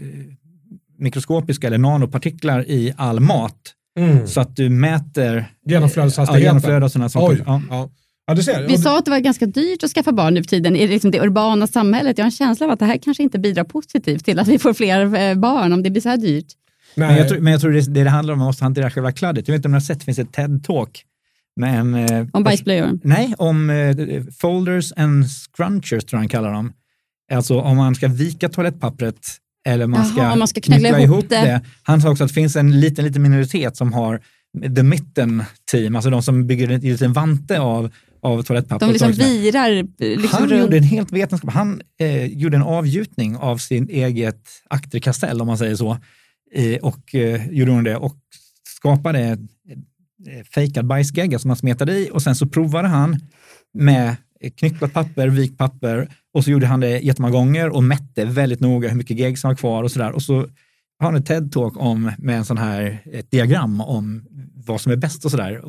mikroskopiska eller nanopartiklar i all mat. Mm. Så att du mäter Genomflödeshastigheten. Ja, genomflöde och sådana saker. Ja. ja. Ja, du ser. Vi sa att det var ganska dyrt att skaffa barn nu för tiden i liksom det urbana samhället. Jag har en känsla av att det här kanske inte bidrar positivt till att vi får fler eh, barn om det blir så här dyrt. nej, Men jag tror, men jag tror det, det det handlar om att man måste hantera själva kladdet. Jag vet inte om ni har sett, det finns ett TED-talk eh, Om bajsblöjor. Nej, om eh, folders and scrunchers tror jag han kallar dem. Alltså om man ska vika toalettpappret eller man Jaha, ska, om man ska knöggla knyckla ihop det. Han sa också att det finns en liten, liten minoritet som har the mitten team, alltså de som bygger en liten vante av, av toalettpapper. De liksom virar eh, liksom han runt. gjorde en helt vetenskap. Han eh, gjorde en avgjutning av sin eget akterkastell, om man säger så. Eh, och eh, gjorde hon det och skapade eh, fejkad bajsgegga som han smetade i och sen så provade han med knycklat papper, vikt papper och så gjorde han det jättemånga gånger och mätte väldigt noga hur mycket gegg som var kvar och sådär. Och så har han ett TED-talk om, med en sån här, ett diagram om vad som är bäst och sådär.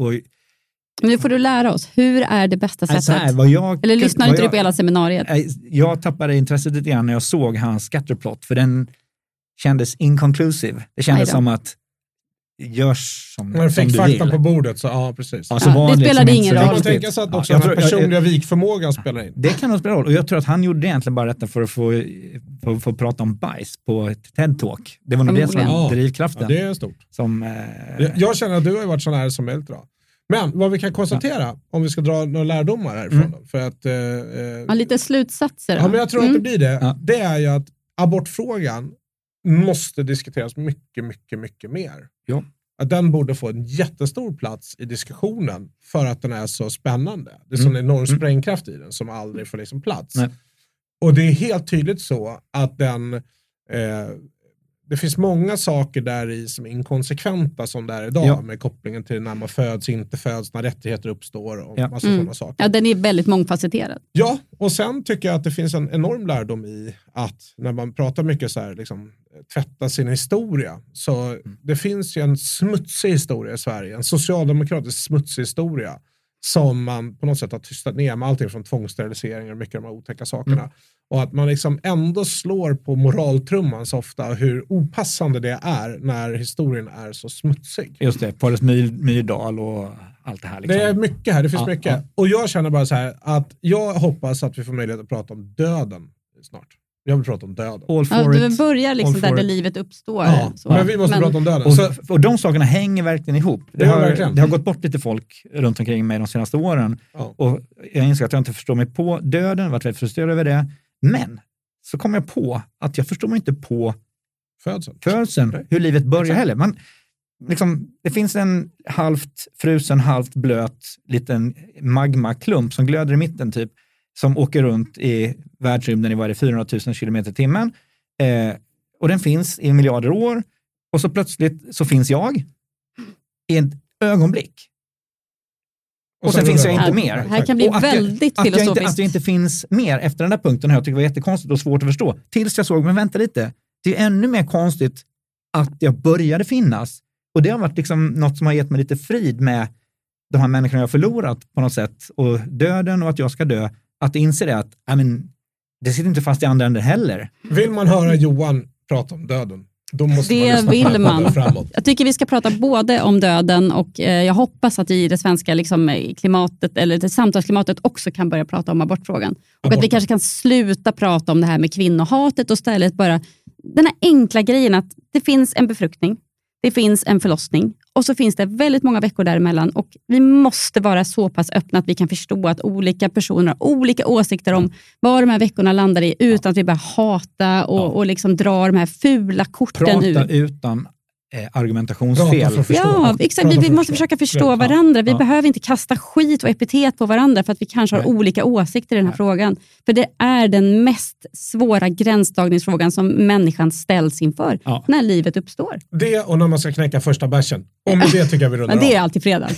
Nu får du lära oss. Hur är det bästa sättet? här, jag, Eller lyssnar inte du på hela seminariet? Jag tappade intresset lite grann när jag såg hans scatterplot, för den kändes inconclusive. Det kändes som att görs som, När du som fick du fakta vill. på bordet så, ja precis. Ja, så Ja, det liksom spelade inte ingen roll. Man tänka sig att Ja, också jag den tror- jag- personliga vikförmågan spelar in? Det kan nog spela roll. Och jag tror att han gjorde egentligen bara detta för att få, få, få prata om bajs på ett TED-talk. Det var nog det som var Ja. drivkraften. Ja, det är stort. som, eh, Jag- Jag känner att du har ju varit sån här som bra. Men vad vi kan konstatera, om vi ska dra några lärdomar härifrån. Mm. Då, för att, eh, eh, Ja, lite slutsatser. då. ja, men jag tror Mm. att det blir det. Ja. Det är ju att abortfrågan måste diskuteras mycket, mycket, mycket mer. Ja. Att den borde få en jättestor plats i diskussionen för att den är så spännande. Det är Mm. sån enorm Mm. sprängkraft i den som aldrig får liksom plats. Nej. Och det är helt tydligt så att den eh, det finns många saker där i som är inkonsekventa som det är idag Ja. med kopplingen till när man föds, inte föds, när rättigheter uppstår och Ja. massa Mm. sådana saker. Ja, den är väldigt mångfacetterad. Ja, och sen tycker jag att det finns en enorm lärdom i att när man pratar mycket så här, liksom, tvätta sin historia, så Mm. det finns ju en smutsig historia i Sverige, en socialdemokratisk smutsig historia som man på något sätt har tystat ner med allting från tvångssteriliseringar och mycket av de här otäcka sakerna. Mm. Och att man liksom ändå slår på moraltrumman så ofta hur opassande det är när historien är så smutsig. Just det, Paulus My, Myrdal och allt det här. Liksom. Det är mycket här, det finns Ja, mycket. ja. Och jag känner bara så här att jag hoppas att vi får möjlighet att prata om döden snart. Jag vill prata om döden. All Ja, du börjar liksom där, där livet uppstår. Ja, Så. men vi måste prata om döden. Och, och de sakerna hänger verkligen ihop. Det, har, verkligen. det har gått bort lite folk runt omkring mig de senaste åren. ja. Och jag inser att jag inte förstår mig på döden, varit väldigt frustrerad över det. Men så kom jag på att jag förstår mig inte på Födseln. födseln, hur livet börjar Exakt. heller. Man, liksom, det finns en halvt frusen, halvt blöt liten magmaklump som glöder i mitten, typ, som åker runt i världsrymden i varje 400 000 kilometer i timmen. Eh, och den finns i miljarder år och så plötsligt så finns jag i ett ögonblick. Och sen är finns jag inte mer. Det här kan bli Och att jag- väldigt Att jag, inte, filosofiskt. att jag inte finns mer efter den där punkten har jag tyckt var jättekonstigt och svårt att förstå. Tills jag såg, men vänta lite, det är ännu mer konstigt att jag började finnas. Och det har varit liksom något som har gett mig lite frid med de här människorna jag har förlorat på något sätt och döden och att jag ska dö. Att inse det att, I mean, det sitter inte fast i andra änden heller. Vill man höra Johan prata om döden, då måste Det man vill man. framåt. Jag tycker vi ska prata både om döden och eh, jag hoppas att vi i det svenska liksom, eh, klimatet, eller det samtalsklimatet också kan börja prata om abortfrågan. Och att vi kanske kan sluta prata om det här med kvinnohatet och istället bara den här enkla grejen att det finns en befruktning, det finns en förlossning och så finns det väldigt många veckor däremellan och vi måste vara så pass öppna att vi kan förstå att olika personer har olika åsikter om vad de här veckorna landar i utan att vi börjar hata och, Ja. och liksom dra de här fula korten Prata ur. utan eh, argumentationsfel. Ja, exakt. Vi, vi måste försöka förstå Ja. varandra. Vi Ja. behöver inte kasta skit och epitet på varandra för att vi kanske har Nej. olika åsikter i den här Nej. frågan. För det är den mest svåra gränsdragningsfrågan som människan ställs inför Ja. när livet uppstår. Det och när man ska knäcka första bärsen. Med det tycker jag vi rundar Men det är av. alltid fredag.